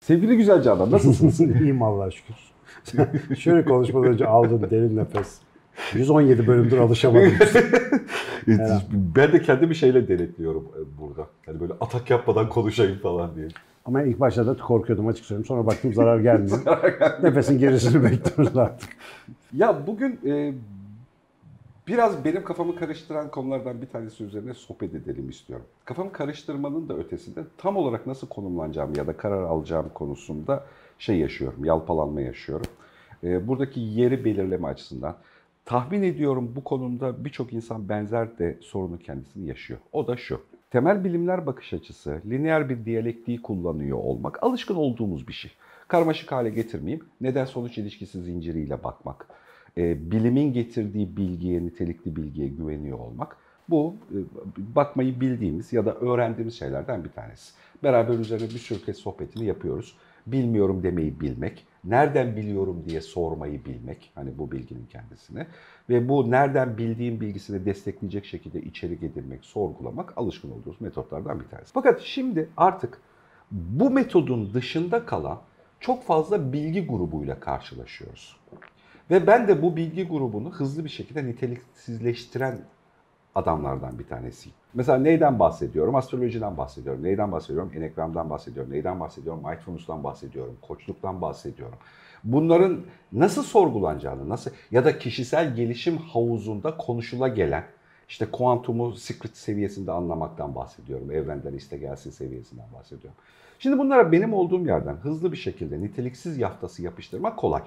Sevgili güzel Canan nasılsınız? İyiyim Allah'a şükür. Şöyle konuşmadan önce aldın derin nefes. 117 bölümdür alışamadım. ben de kendimi şeyle denetliyorum e, burada. Hani böyle atak yapmadan konuşayım falan diye. Ama ilk başta da korkuyordum açık söyleyeyim. Sonra baktım zarar gelmiyor. Nefesin gerisini bekliyoruz artık. Ya bugün e, biraz benim kafamı karıştıran konulardan bir tanesi üzerine sohbet edelim istiyorum. Kafamı karıştırmanın da ötesinde tam olarak nasıl konumlanacağım ya da karar alacağım konusunda şey yaşıyorum, yalpalanma yaşıyorum. E, buradaki yeri belirleme açısından tahmin ediyorum bu konumda birçok insan benzer de sorunu kendisini yaşıyor. O da şu. Temel bilimler bakış açısı, lineer bir diyalektiği kullanıyor olmak alışkın olduğumuz bir şey. Karmaşık hale getirmeyeyim, neden sonuç ilişkisi zinciriyle bakmak, e, bilimin getirdiği bilgiye, nitelikli bilgiye güveniyor olmak. Bu e, bakmayı bildiğimiz ya da öğrendiğimiz şeylerden bir tanesi. Beraber üzerine bir sürü kez sohbetini yapıyoruz. Bilmiyorum demeyi bilmek, nereden biliyorum diye sormayı bilmek, hani bu bilginin kendisine ve bu nereden bildiğim bilgisini destekleyecek şekilde içerik edinmek, sorgulamak alışkın olduğumuz metotlardan bir tanesi. Fakat şimdi artık bu metodun dışında kalan çok fazla bilgi grubuyla karşılaşıyoruz. Ve ben de bu bilgi grubunu hızlı bir şekilde niteliksizleştiren adamlardan bir tanesiyim. Mesela neyden bahsediyorum? Astrolojiden bahsediyorum. Neyden bahsediyorum? Enegram'dan bahsediyorum. Neyden bahsediyorum? Mindfulness'tan bahsediyorum. Koçluktan bahsediyorum. Bunların nasıl sorgulanacağını, nasıl ya da kişisel gelişim havuzunda konuşula gelen işte kuantumu secret seviyesinde anlamaktan bahsediyorum. Evrenden iste gelsin seviyesinden bahsediyorum. Şimdi bunlara benim olduğum yerden hızlı bir şekilde niteliksiz yaftası yapıştırmak kolay.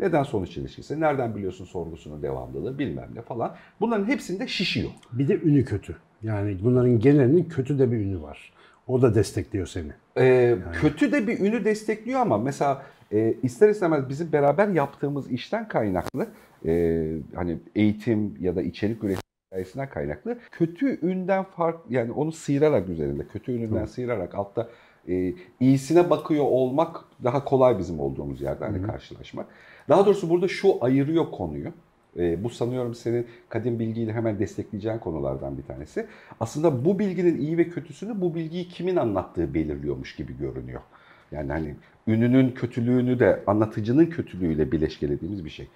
Neden sonuç ilişkisi? Nereden biliyorsun sorgusunun devamlılığı bilmem ne falan. Bunların hepsinde şişiyor. Bir de ünü kötü. Yani bunların genelinin kötü de bir ünü var. O da destekliyor seni. Ee, yani. Kötü de bir ünü destekliyor ama mesela e, ister istemez bizim beraber yaptığımız işten kaynaklı e, hani eğitim ya da içerik üretim hikayesinden kaynaklı kötü ünden fark yani onu sıyırarak üzerinde kötü ününden Hı. sıyırarak altta e, iyisine bakıyor olmak daha kolay bizim olduğumuz yerde hani karşılaşmak. Daha doğrusu burada şu ayırıyor konuyu. E, bu sanıyorum senin kadim bilgiyle hemen destekleyeceğin konulardan bir tanesi. Aslında bu bilginin iyi ve kötüsünü bu bilgiyi kimin anlattığı belirliyormuş gibi görünüyor. Yani hani ününün kötülüğünü de anlatıcının kötülüğüyle bileşkelediğimiz bir şey.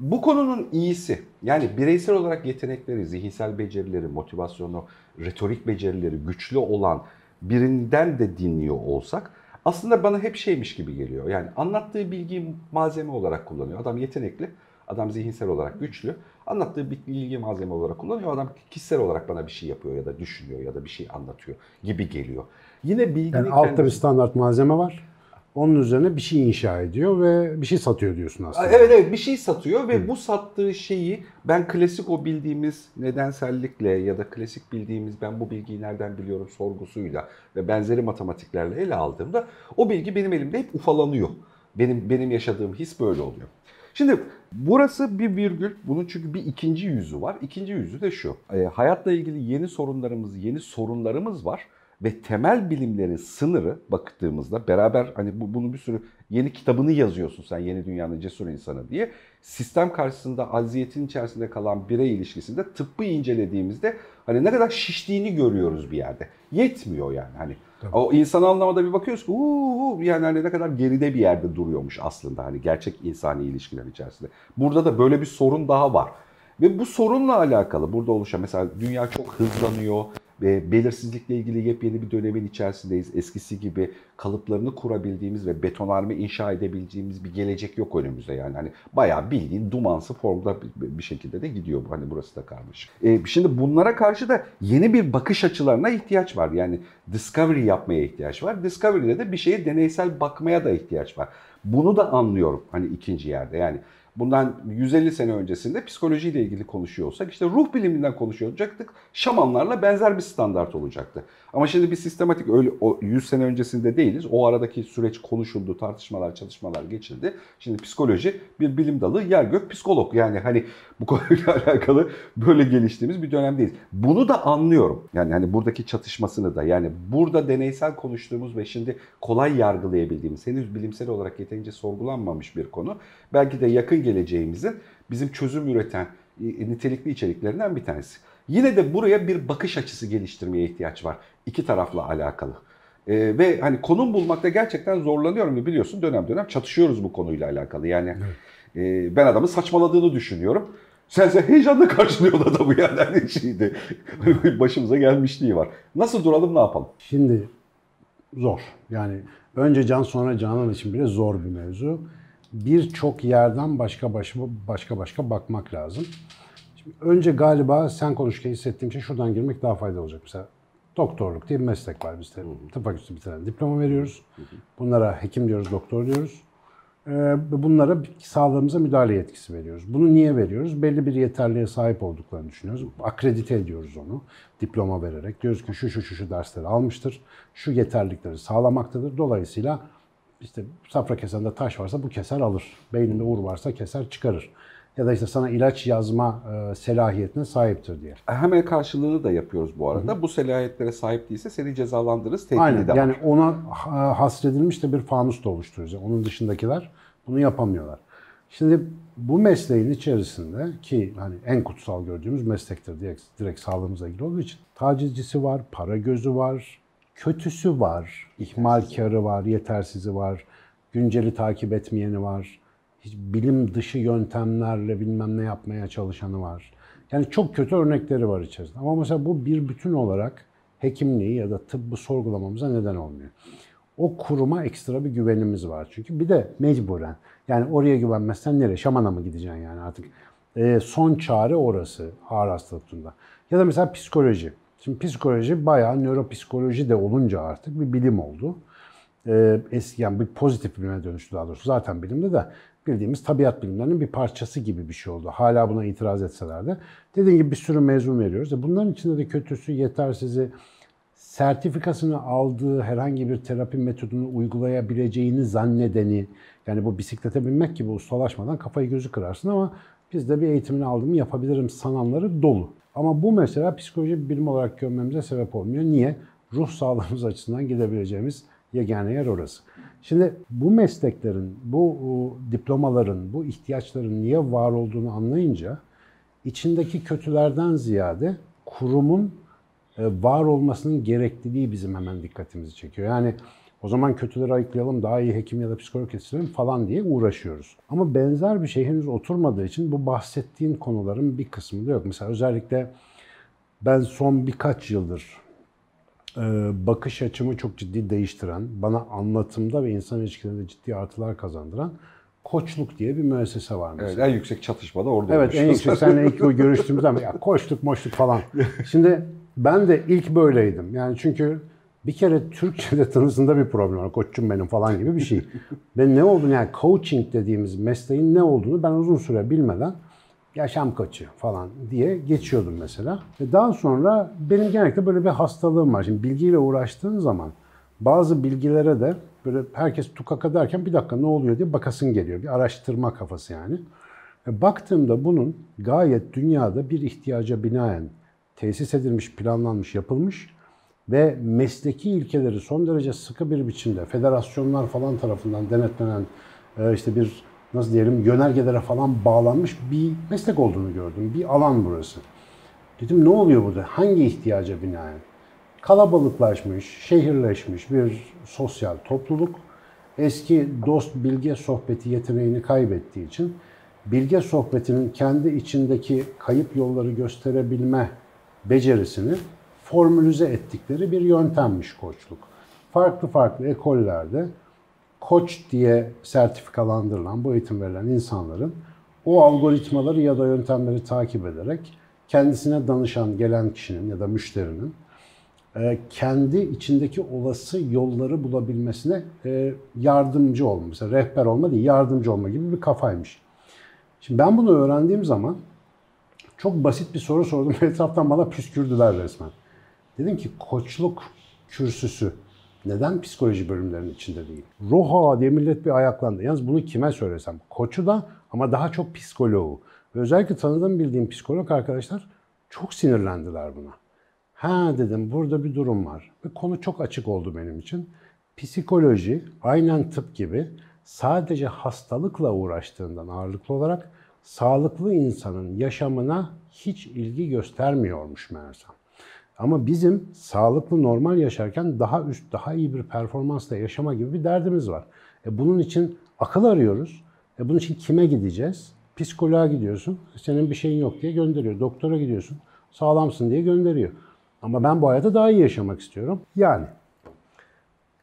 Bu konunun iyisi yani bireysel olarak yetenekleri, zihinsel becerileri, motivasyonu, retorik becerileri güçlü olan birinden de dinliyor olsak aslında bana hep şeymiş gibi geliyor. Yani anlattığı bilgiyi malzeme olarak kullanıyor. Adam yetenekli, adam zihinsel olarak güçlü. Anlattığı bilgi malzeme olarak kullanıyor. Adam kişisel olarak bana bir şey yapıyor ya da düşünüyor ya da bir şey anlatıyor gibi geliyor. Yine bilginin yani altta kendisi... bir standart malzeme var. Onun üzerine bir şey inşa ediyor ve bir şey satıyor diyorsun aslında. Evet evet bir şey satıyor ve Hı. bu sattığı şeyi ben klasik o bildiğimiz nedensellikle ya da klasik bildiğimiz ben bu bilgiyi nereden biliyorum sorgusuyla ve benzeri matematiklerle ele aldığımda o bilgi benim elimde hep ufalanıyor. Benim benim yaşadığım his böyle oluyor. Şimdi burası bir virgül. Bunun çünkü bir ikinci yüzü var. İkinci yüzü de şu. E, hayatla ilgili yeni sorunlarımız, yeni sorunlarımız var ve temel bilimlerin sınırı baktığımızda beraber hani bu, bunu bir sürü yeni kitabını yazıyorsun sen yeni dünyanın cesur insanı diye. Sistem karşısında aziyetin içerisinde kalan birey ilişkisinde tıbbı incelediğimizde hani ne kadar şiştiğini görüyoruz bir yerde. Yetmiyor yani hani. Tabii. O insan anlamada bir bakıyoruz ki uuu yani hani ne kadar geride bir yerde duruyormuş aslında hani gerçek insani ilişkiler içerisinde. Burada da böyle bir sorun daha var. Ve bu sorunla alakalı burada oluşan mesela dünya çok hızlanıyor belirsizlikle ilgili yepyeni bir dönemin içerisindeyiz. Eskisi gibi kalıplarını kurabildiğimiz ve betonarme inşa edebileceğimiz bir gelecek yok önümüzde yani. Hani bayağı bildiğin dumansı formda bir şekilde de gidiyor. Hani burası da karmaşık. E, şimdi bunlara karşı da yeni bir bakış açılarına ihtiyaç var. Yani discovery yapmaya ihtiyaç var. Discovery'de de bir şeye deneysel bakmaya da ihtiyaç var. Bunu da anlıyorum hani ikinci yerde. Yani bundan 150 sene öncesinde psikolojiyle ilgili konuşuyor olsak işte ruh biliminden konuşuyor olacaktık. Şamanlarla benzer bir standart olacaktı. Ama şimdi bir sistematik öyle o 100 sene öncesinde değiliz. O aradaki süreç konuşuldu, tartışmalar, çalışmalar geçildi. Şimdi psikoloji bir bilim dalı, yer gök psikolog. Yani hani bu konuyla alakalı böyle geliştiğimiz bir dönemdeyiz. Bunu da anlıyorum. Yani hani buradaki çatışmasını da yani burada deneysel konuştuğumuz ve şimdi kolay yargılayabildiğimiz henüz bilimsel olarak yeterince sorgulanmamış bir konu. Belki de yakın geleceğimizin bizim çözüm üreten nitelikli içeriklerinden bir tanesi. Yine de buraya bir bakış açısı geliştirmeye ihtiyaç var. İki tarafla alakalı. Ee, ve hani konum bulmakta gerçekten zorlanıyorum ve biliyorsun dönem dönem çatışıyoruz bu konuyla alakalı. Yani e, ben adamın saçmaladığını düşünüyorum. Sen sen heyecanla karşılıyorsun adamı yani hani şeydi. Başımıza gelmişliği var. Nasıl duralım ne yapalım? Şimdi zor. Yani önce can sonra canan için bile zor bir mevzu. Birçok yerden başka başka başka başka bakmak lazım. Şimdi önce galiba sen konuşurken hissettiğim şey şuradan girmek daha faydalı olacak. Mesela doktorluk diye bir meslek var bizde. Tıp fakültesi bitiren diploma veriyoruz. Bunlara hekim diyoruz, doktor diyoruz. Ee, Bunlara sağlığımıza müdahale yetkisi veriyoruz. Bunu niye veriyoruz? Belli bir yeterliğe sahip olduklarını düşünüyoruz. Akredite ediyoruz onu diploma vererek. Diyoruz ki şu şu şu şu dersleri almıştır. Şu yeterlilikleri sağlamaktadır. Dolayısıyla işte safra kesende taş varsa bu keser alır. Beyninde uğur varsa keser çıkarır. Ya da işte sana ilaç yazma e, selahiyetine sahiptir diye. Hemen karşılığını da yapıyoruz bu arada. Bu selahiyetlere sahip değilse seni cezalandırırız. Tehdidi Aynen. de var. Yani ona ha- hasredilmiş de bir fanus da oluşturuyoruz. Yani onun dışındakiler bunu yapamıyorlar. Şimdi bu mesleğin içerisinde ki hani en kutsal gördüğümüz meslektir direkt, direkt sağlığımıza ilgili olduğu için tacizcisi var, para gözü var, kötüsü var, ihmalkarı var, yetersizi var, günceli takip etmeyeni var, hiç bilim dışı yöntemlerle bilmem ne yapmaya çalışanı var. Yani çok kötü örnekleri var içerisinde. Ama mesela bu bir bütün olarak hekimliği ya da tıbbı sorgulamamıza neden olmuyor. O kuruma ekstra bir güvenimiz var çünkü. Bir de mecburen. Yani oraya güvenmezsen nereye? Şamana mı gideceksin yani artık? Ee, son çare orası ağır hastalıkında. Ya da mesela psikoloji. Şimdi psikoloji bayağı nöropsikoloji de olunca artık bir bilim oldu. Ee, eski yani bir pozitif bilime dönüştü daha doğrusu. Zaten bilimde de bildiğimiz tabiat bilimlerinin bir parçası gibi bir şey oldu. Hala buna itiraz etseler de. Dediğim gibi bir sürü mezun veriyoruz. E bunların içinde de kötüsü, yetersizi, sertifikasını aldığı herhangi bir terapi metodunu uygulayabileceğini zannedeni, yani bu bisiklete binmek gibi ustalaşmadan kafayı gözü kırarsın ama biz de bir eğitimini aldım yapabilirim sananları dolu. Ama bu mesela psikoloji bir bilim olarak görmemize sebep olmuyor. Niye? Ruh sağlığımız açısından gidebileceğimiz yegane yer orası. Şimdi bu mesleklerin, bu diplomaların, bu ihtiyaçların niye var olduğunu anlayınca içindeki kötülerden ziyade kurumun e, var olmasının gerekliliği bizim hemen dikkatimizi çekiyor. Yani o zaman kötüleri ayıklayalım, daha iyi hekim ya da psikolog yetiştirelim falan diye uğraşıyoruz. Ama benzer bir şey henüz oturmadığı için bu bahsettiğin konuların bir kısmı da yok. Mesela özellikle ben son birkaç yıldır e, bakış açımı çok ciddi değiştiren, bana anlatımda ve insan ilişkilerinde ciddi artılar kazandıran Koçluk diye bir müessese var mesela. Evet, en yüksek çatışma da orada Evet en olmuş. yüksek seninle ilk görüştüğümüzde ama ya koştuk moştuk falan. Şimdi ben de ilk böyleydim. Yani çünkü bir kere Türkçe'de tanısında bir problem var. Koçum benim falan gibi bir şey. Ve ne olduğunu yani coaching dediğimiz mesleğin ne olduğunu ben uzun süre bilmeden yaşam koçu falan diye geçiyordum mesela. Ve daha sonra benim genellikle böyle bir hastalığım var. Şimdi bilgiyle uğraştığın zaman bazı bilgilere de böyle herkes tukaka derken bir dakika ne oluyor diye bakasın geliyor. Bir araştırma kafası yani. Ve baktığımda bunun gayet dünyada bir ihtiyaca binaen tesis edilmiş, planlanmış, yapılmış ve mesleki ilkeleri son derece sıkı bir biçimde federasyonlar falan tarafından denetlenen e, işte bir nasıl diyelim yönergelere falan bağlanmış bir meslek olduğunu gördüm. Bir alan burası. Dedim ne oluyor burada? Hangi ihtiyaca binaen? Kalabalıklaşmış, şehirleşmiş bir sosyal topluluk eski dost bilge sohbeti yeteneğini kaybettiği için bilge sohbetinin kendi içindeki kayıp yolları gösterebilme becerisini formülize ettikleri bir yöntemmiş koçluk. Farklı farklı ekollerde koç diye sertifikalandırılan, bu eğitim verilen insanların o algoritmaları ya da yöntemleri takip ederek kendisine danışan gelen kişinin ya da müşterinin e, kendi içindeki olası yolları bulabilmesine e, yardımcı olma. Mesela rehber olma değil, yardımcı olma gibi bir kafaymış. Şimdi ben bunu öğrendiğim zaman çok basit bir soru sordum. Etraftan bana püskürdüler resmen. Dedim ki koçluk kürsüsü neden psikoloji bölümlerinin içinde değil? Roha diye millet bir ayaklandı. Yalnız bunu kime söylesem? Koçu da ama daha çok psikoloğu. Ve özellikle tanıdığım bildiğim psikolog arkadaşlar çok sinirlendiler buna. Ha dedim burada bir durum var. Ve konu çok açık oldu benim için. Psikoloji aynen tıp gibi sadece hastalıkla uğraştığından ağırlıklı olarak sağlıklı insanın yaşamına hiç ilgi göstermiyormuş meğersem. Ama bizim sağlıklı normal yaşarken daha üst, daha iyi bir performansla yaşama gibi bir derdimiz var. E bunun için akıl arıyoruz. E bunun için kime gideceğiz? Psikoloğa gidiyorsun. Senin bir şeyin yok diye gönderiyor. Doktora gidiyorsun. Sağlamsın diye gönderiyor. Ama ben bu hayata daha iyi yaşamak istiyorum. Yani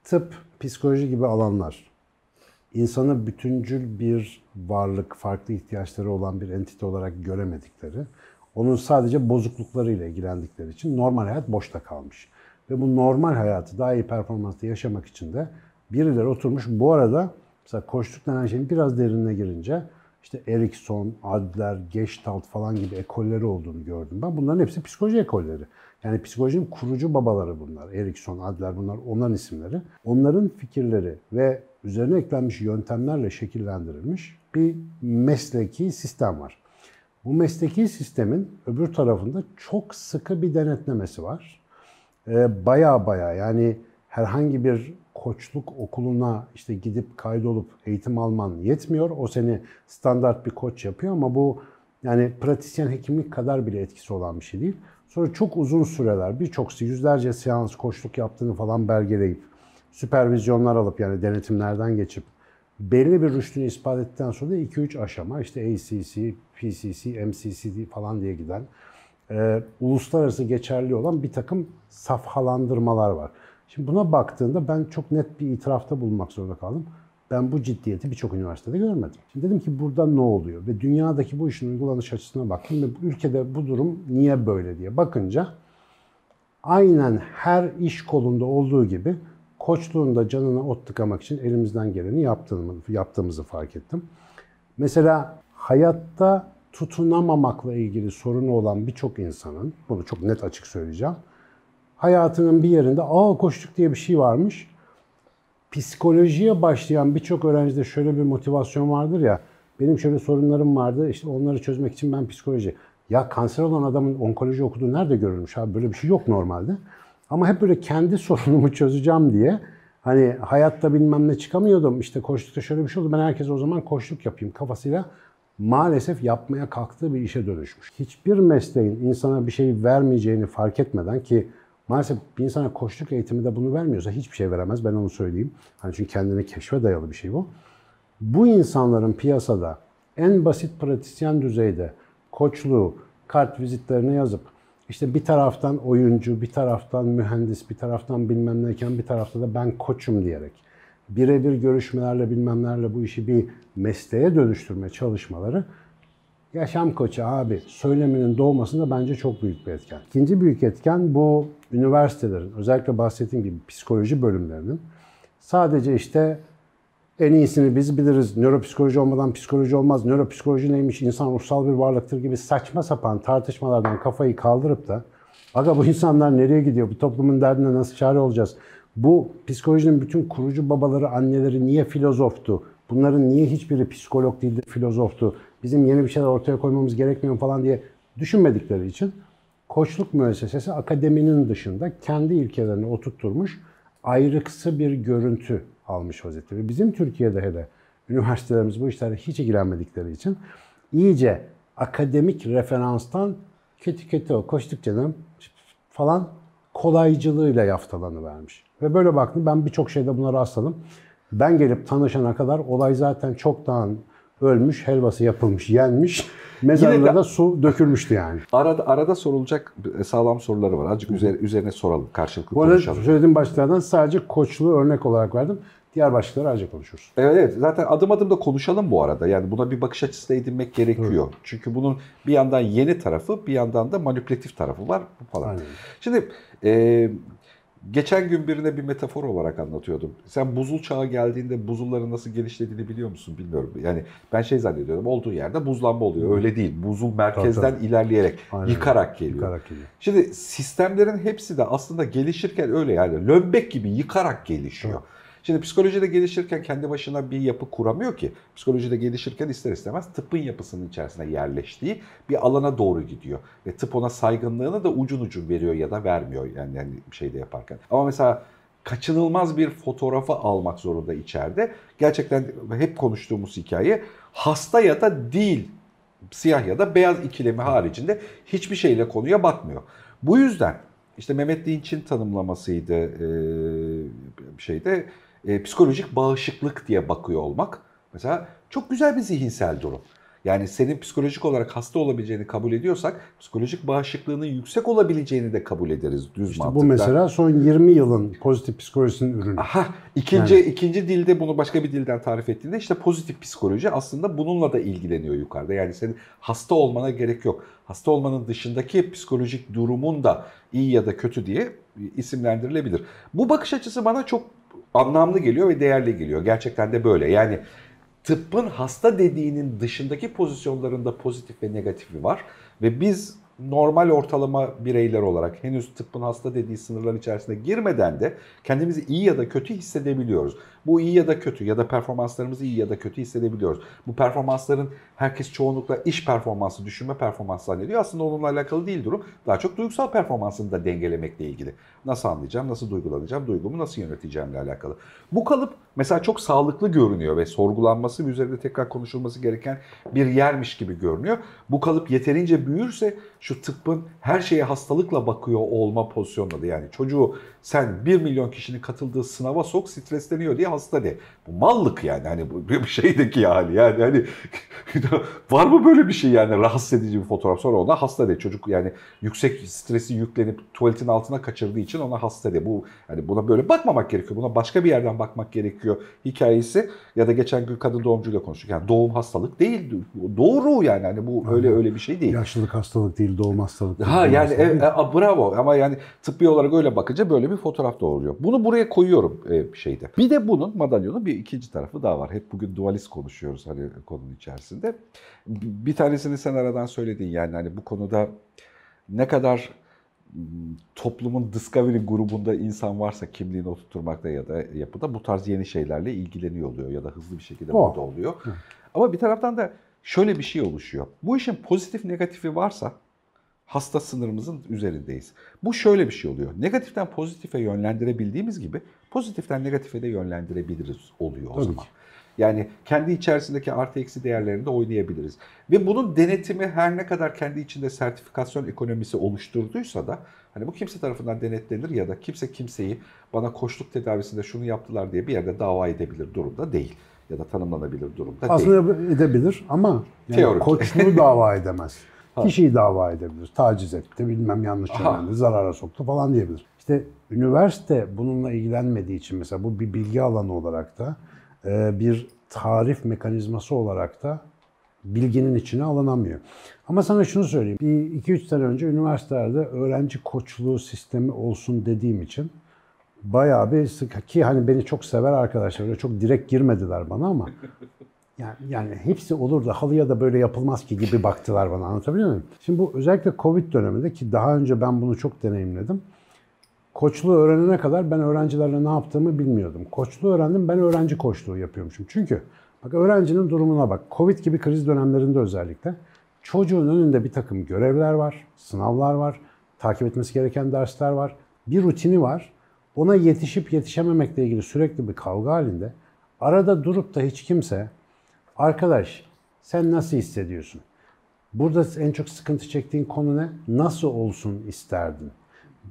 tıp, psikoloji gibi alanlar insanı bütüncül bir varlık, farklı ihtiyaçları olan bir entite olarak göremedikleri, onun sadece bozukluklarıyla ilgilendikleri için normal hayat boşta kalmış. Ve bu normal hayatı daha iyi performansla yaşamak için de birileri oturmuş. Bu arada mesela koçluk denen şeyin biraz derinine girince işte Erikson, Adler, Gestalt falan gibi ekolleri olduğunu gördüm ben. Bunların hepsi psikoloji ekolleri. Yani psikolojinin kurucu babaları bunlar. Erikson, Adler bunlar onların isimleri. Onların fikirleri ve üzerine eklenmiş yöntemlerle şekillendirilmiş bir mesleki sistem var. Bu mesleki sistemin öbür tarafında çok sıkı bir denetlemesi var. Baya baya yani herhangi bir koçluk okuluna işte gidip kaydolup eğitim alman yetmiyor. O seni standart bir koç yapıyor ama bu yani pratisyen hekimlik kadar bile etkisi olan bir şey değil. Sonra çok uzun süreler, birçok yüzlerce seans koçluk yaptığını falan belgeleyip, süpervizyonlar alıp yani denetimlerden geçip belli bir rüştünü ispat ettikten sonra da 2-3 aşama işte ACC, PCC, MCCD falan diye giden e, uluslararası geçerli olan bir takım safhalandırmalar var. Şimdi buna baktığında ben çok net bir itirafta bulunmak zorunda kaldım. Ben bu ciddiyeti birçok üniversitede görmedim. Şimdi dedim ki burada ne oluyor? Ve dünyadaki bu işin uygulanış açısına baktım ve ülkede bu durum niye böyle diye bakınca aynen her iş kolunda olduğu gibi koçluğunda canına ot tıkamak için elimizden geleni yaptığımızı, yaptığımızı fark ettim. Mesela hayatta tutunamamakla ilgili sorunu olan birçok insanın, bunu çok net açık söyleyeceğim, hayatının bir yerinde aa koştuk diye bir şey varmış. Psikolojiye başlayan birçok öğrencide şöyle bir motivasyon vardır ya, benim şöyle sorunlarım vardı, işte onları çözmek için ben psikoloji. Ya kanser olan adamın onkoloji okuduğu nerede görülmüş abi? Böyle bir şey yok normalde. Ama hep böyle kendi sorunumu çözeceğim diye hani hayatta bilmem ne çıkamıyordum. İşte koştukta şöyle bir şey oldu. Ben herkese o zaman koşluk yapayım kafasıyla maalesef yapmaya kalktığı bir işe dönüşmüş. Hiçbir mesleğin insana bir şey vermeyeceğini fark etmeden ki maalesef bir insana koşluk eğitimi de bunu vermiyorsa hiçbir şey veremez. Ben onu söyleyeyim. Hani çünkü kendini keşfe dayalı bir şey bu. Bu insanların piyasada en basit pratisyen düzeyde koçluğu, kart vizitlerine yazıp işte bir taraftan oyuncu, bir taraftan mühendis, bir taraftan bilmem neyken bir tarafta da ben koçum diyerek birebir görüşmelerle bilmemlerle bu işi bir mesleğe dönüştürme çalışmaları yaşam koçu abi söyleminin doğmasında bence çok büyük bir etken. İkinci büyük etken bu üniversitelerin özellikle bahsettiğim gibi psikoloji bölümlerinin sadece işte en iyisini biz biliriz. Nöropsikoloji olmadan psikoloji olmaz. Nöropsikoloji neymiş? İnsan ruhsal bir varlıktır gibi saçma sapan tartışmalardan kafayı kaldırıp da aga bu insanlar nereye gidiyor? Bu toplumun derdine nasıl çare olacağız? Bu psikolojinin bütün kurucu babaları, anneleri niye filozoftu? Bunların niye hiçbiri psikolog değildi, filozoftu? Bizim yeni bir şeyler ortaya koymamız gerekmiyor falan diye düşünmedikleri için koçluk müessesesi akademinin dışında kendi ilkelerini oturtturmuş ayrıksı bir görüntü almış vaziyette. Ve bizim Türkiye'de hele üniversitelerimiz bu işlerle hiç ilgilenmedikleri için iyice akademik referanstan kötü kötü o koştuk canım falan kolaycılığıyla yaftalanı vermiş. Ve böyle baktım ben birçok şeyde buna rastladım. Ben gelip tanışana kadar olay zaten çoktan ölmüş, helvası yapılmış, yenmiş. Mezarlara da su dökülmüştü yani. Arada arada sorulacak sağlam soruları var. Azıcık üzerine, üzerine soralım, karşılıklı Bu arada konuşalım. söylediğim başlıklardan sadece koçluğu örnek olarak verdim. Diğer başlıkları ayrıca konuşuruz. Evet, evet zaten adım adım da konuşalım bu arada. Yani buna bir bakış açısı da edinmek gerekiyor. Çünkü bunun bir yandan yeni tarafı bir yandan da manipülatif tarafı var falan. Aynen. Şimdi e, geçen gün birine bir metafor olarak anlatıyordum. Sen buzul çağı geldiğinde buzulların nasıl genişlediğini biliyor musun bilmiyorum. Yani ben şey zannediyorum olduğu yerde buzlanma oluyor. Öyle değil. Buzul merkezden Tabii, ilerleyerek Aynen. yıkarak geliyor. Yıkarak geliyor. Şimdi sistemlerin hepsi de aslında gelişirken öyle yani lömbek gibi yıkarak gelişiyor. Şimdi psikolojide gelişirken kendi başına bir yapı kuramıyor ki. Psikolojide gelişirken ister istemez tıbbın yapısının içerisine yerleştiği bir alana doğru gidiyor. Ve tıp ona saygınlığını da ucun ucun veriyor ya da vermiyor yani, yani şeyde yaparken. Ama mesela kaçınılmaz bir fotoğrafı almak zorunda içeride. Gerçekten hep konuştuğumuz hikaye hasta ya da değil siyah ya da beyaz ikilemi haricinde hiçbir şeyle konuya bakmıyor. Bu yüzden işte Mehmet Dinç'in tanımlamasıydı şeyde e, psikolojik bağışıklık diye bakıyor olmak. Mesela çok güzel bir zihinsel durum. Yani senin psikolojik olarak hasta olabileceğini kabul ediyorsak psikolojik bağışıklığının yüksek olabileceğini de kabul ederiz düz İşte mantıkla. bu mesela son 20 yılın pozitif psikolojisinin ürünü. Aha, ikinci ikinci dilde bunu başka bir dilden tarif ettiğinde işte pozitif psikoloji aslında bununla da ilgileniyor yukarıda. Yani senin hasta olmana gerek yok. Hasta olmanın dışındaki psikolojik durumun da iyi ya da kötü diye isimlendirilebilir. Bu bakış açısı bana çok anlamlı geliyor ve değerli geliyor. Gerçekten de böyle. Yani tıbbın hasta dediğinin dışındaki pozisyonlarında pozitif ve negatifi var ve biz normal ortalama bireyler olarak henüz tıbbın hasta dediği sınırlar içerisine girmeden de kendimizi iyi ya da kötü hissedebiliyoruz. Bu iyi ya da kötü ya da performanslarımızı iyi ya da kötü hissedebiliyoruz. Bu performansların herkes çoğunlukla iş performansı, düşünme performansı zannediyor. Aslında onunla alakalı değil durum. Daha çok duygusal performansını da dengelemekle ilgili. Nasıl anlayacağım, nasıl duygulanacağım, duygumu nasıl yöneteceğimle alakalı. Bu kalıp mesela çok sağlıklı görünüyor ve sorgulanması ve üzerinde tekrar konuşulması gereken bir yermiş gibi görünüyor. Bu kalıp yeterince büyürse şu tıbbın her şeye hastalıkla bakıyor olma pozisyonunda da yani çocuğu sen 1 milyon kişinin katıldığı sınava sok stresleniyor diye hasta de. Bu mallık yani hani bu bir şeydeki hali yani hani var mı böyle bir şey yani rahatsız edici bir fotoğraf sonra ona hasta de çocuk yani yüksek stresi yüklenip tuvaletin altına kaçırdığı için ona hasta de. Bu hani buna böyle bakmamak gerekiyor. Buna başka bir yerden bakmak gerekiyor hikayesi ya da geçen gün kadın doğumcuyla konuştuk. Yani doğum hastalık değil. Doğru yani hani bu öyle öyle bir şey değil. Yaşlılık hastalık değil, doğum hastalık değil. Ha doğum yani hastalık e, e, bravo ama yani tıbbi olarak öyle bakınca böyle bir fotoğraf doğuruyor. Bunu buraya koyuyorum e, şeyde. Bir de bunun madalyonun bir ikinci tarafı daha var. Hep bugün dualist konuşuyoruz hani konunun içerisinde. Bir tanesini sen aradan söyledin yani hani bu konuda ne kadar toplumun Discovery grubunda insan varsa kimliğini oturtmakta ya da yapıda bu tarz yeni şeylerle ilgileniyor oluyor ya da hızlı bir şekilde O. burada oluyor. Ama bir taraftan da şöyle bir şey oluşuyor. Bu işin pozitif negatifi varsa hasta sınırımızın üzerindeyiz. Bu şöyle bir şey oluyor. Negatiften pozitife yönlendirebildiğimiz gibi pozitiften negatife de yönlendirebiliriz oluyor o Tabii zaman. ki. Yani kendi içerisindeki artı eksi değerlerinde oynayabiliriz. Ve bunun denetimi her ne kadar kendi içinde sertifikasyon ekonomisi oluşturduysa da hani bu kimse tarafından denetlenir ya da kimse kimseyi bana koçluk tedavisinde şunu yaptılar diye bir yerde dava edebilir durumda değil. Ya da tanımlanabilir durumda değil. Aslında edebilir ama yani Teorik. koçluğu dava edemez. Kişiyi dava edebilir. Taciz etti, bilmem yanlış yönlendi, zarara soktu falan diyebilir. İşte üniversite bununla ilgilenmediği için mesela bu bir bilgi alanı olarak da e, bir tarif mekanizması olarak da bilginin içine alınamıyor. Ama sana şunu söyleyeyim. Bir 2-3 sene önce üniversitelerde öğrenci koçluğu sistemi olsun dediğim için bayağı bir sık ki hani beni çok sever arkadaşlar öyle çok direkt girmediler bana ama yani, yani hepsi olur da halıya da böyle yapılmaz ki gibi baktılar bana anlatabiliyor muyum? Şimdi bu özellikle Covid döneminde ki daha önce ben bunu çok deneyimledim. Koçluğu öğrenene kadar ben öğrencilerle ne yaptığımı bilmiyordum. Koçluğu öğrendim ben öğrenci koçluğu yapıyormuşum. Çünkü bak öğrencinin durumuna bak. Covid gibi kriz dönemlerinde özellikle çocuğun önünde bir takım görevler var, sınavlar var, takip etmesi gereken dersler var, bir rutini var. Ona yetişip yetişememekle ilgili sürekli bir kavga halinde. Arada durup da hiç kimse arkadaş sen nasıl hissediyorsun? Burada en çok sıkıntı çektiğin konu ne? Nasıl olsun isterdin?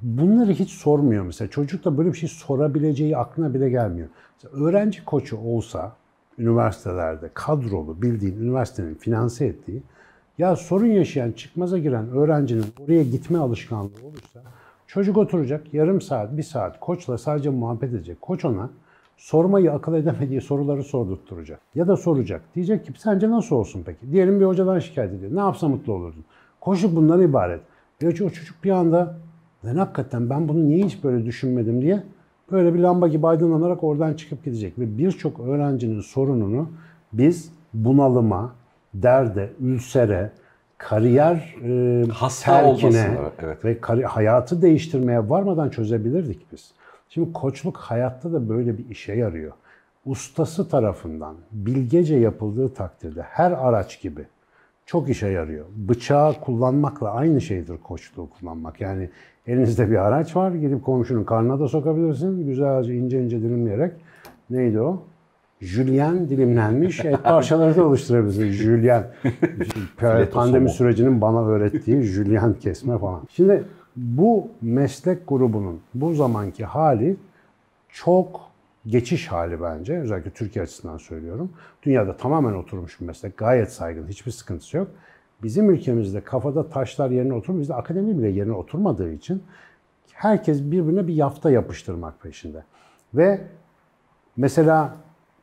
Bunları hiç sormuyor mesela. Çocuk da böyle bir şey sorabileceği aklına bile gelmiyor. Mesela öğrenci koçu olsa üniversitelerde kadrolu bildiğin üniversitenin finanse ettiği ya sorun yaşayan çıkmaza giren öğrencinin oraya gitme alışkanlığı olursa çocuk oturacak yarım saat bir saat koçla sadece muhabbet edecek. Koç ona sormayı akıl edemediği soruları sordurtturacak. Ya da soracak. Diyecek ki sence nasıl olsun peki? Diyelim bir hocadan şikayet ediyor. Ne yapsa mutlu olurdun? Koşu bundan ibaret. Ve o çocuk bir anda lan hakikaten ben bunu niye hiç böyle düşünmedim diye böyle bir lamba gibi aydınlanarak oradan çıkıp gidecek. Ve birçok öğrencinin sorununu biz bunalıma, derde, ülsere, kariyer e, Hasta terkine olmasına, evet. ve kari- hayatı değiştirmeye varmadan çözebilirdik biz. Şimdi koçluk hayatta da böyle bir işe yarıyor. Ustası tarafından bilgece yapıldığı takdirde her araç gibi çok işe yarıyor. Bıçağı kullanmakla aynı şeydir koçluğu kullanmak. Yani elinizde bir araç var, gidip komşunun karnına da sokabilirsin. Güzelce ince ince dilimleyerek. Neydi o? Jülyen dilimlenmiş et parçaları da oluşturabilirsin. Jülyen. Pandemi sürecinin bana öğrettiği jülyen kesme falan. Şimdi Bu meslek grubunun bu zamanki hali çok geçiş hali bence. Özellikle Türkiye açısından söylüyorum. Dünyada tamamen oturmuş bir meslek. Gayet saygın. Hiçbir sıkıntısı yok. Bizim ülkemizde kafada taşlar yerine oturmuyor. Bizde akademi bile yerine oturmadığı için herkes birbirine bir yafta yapıştırmak peşinde. Ve mesela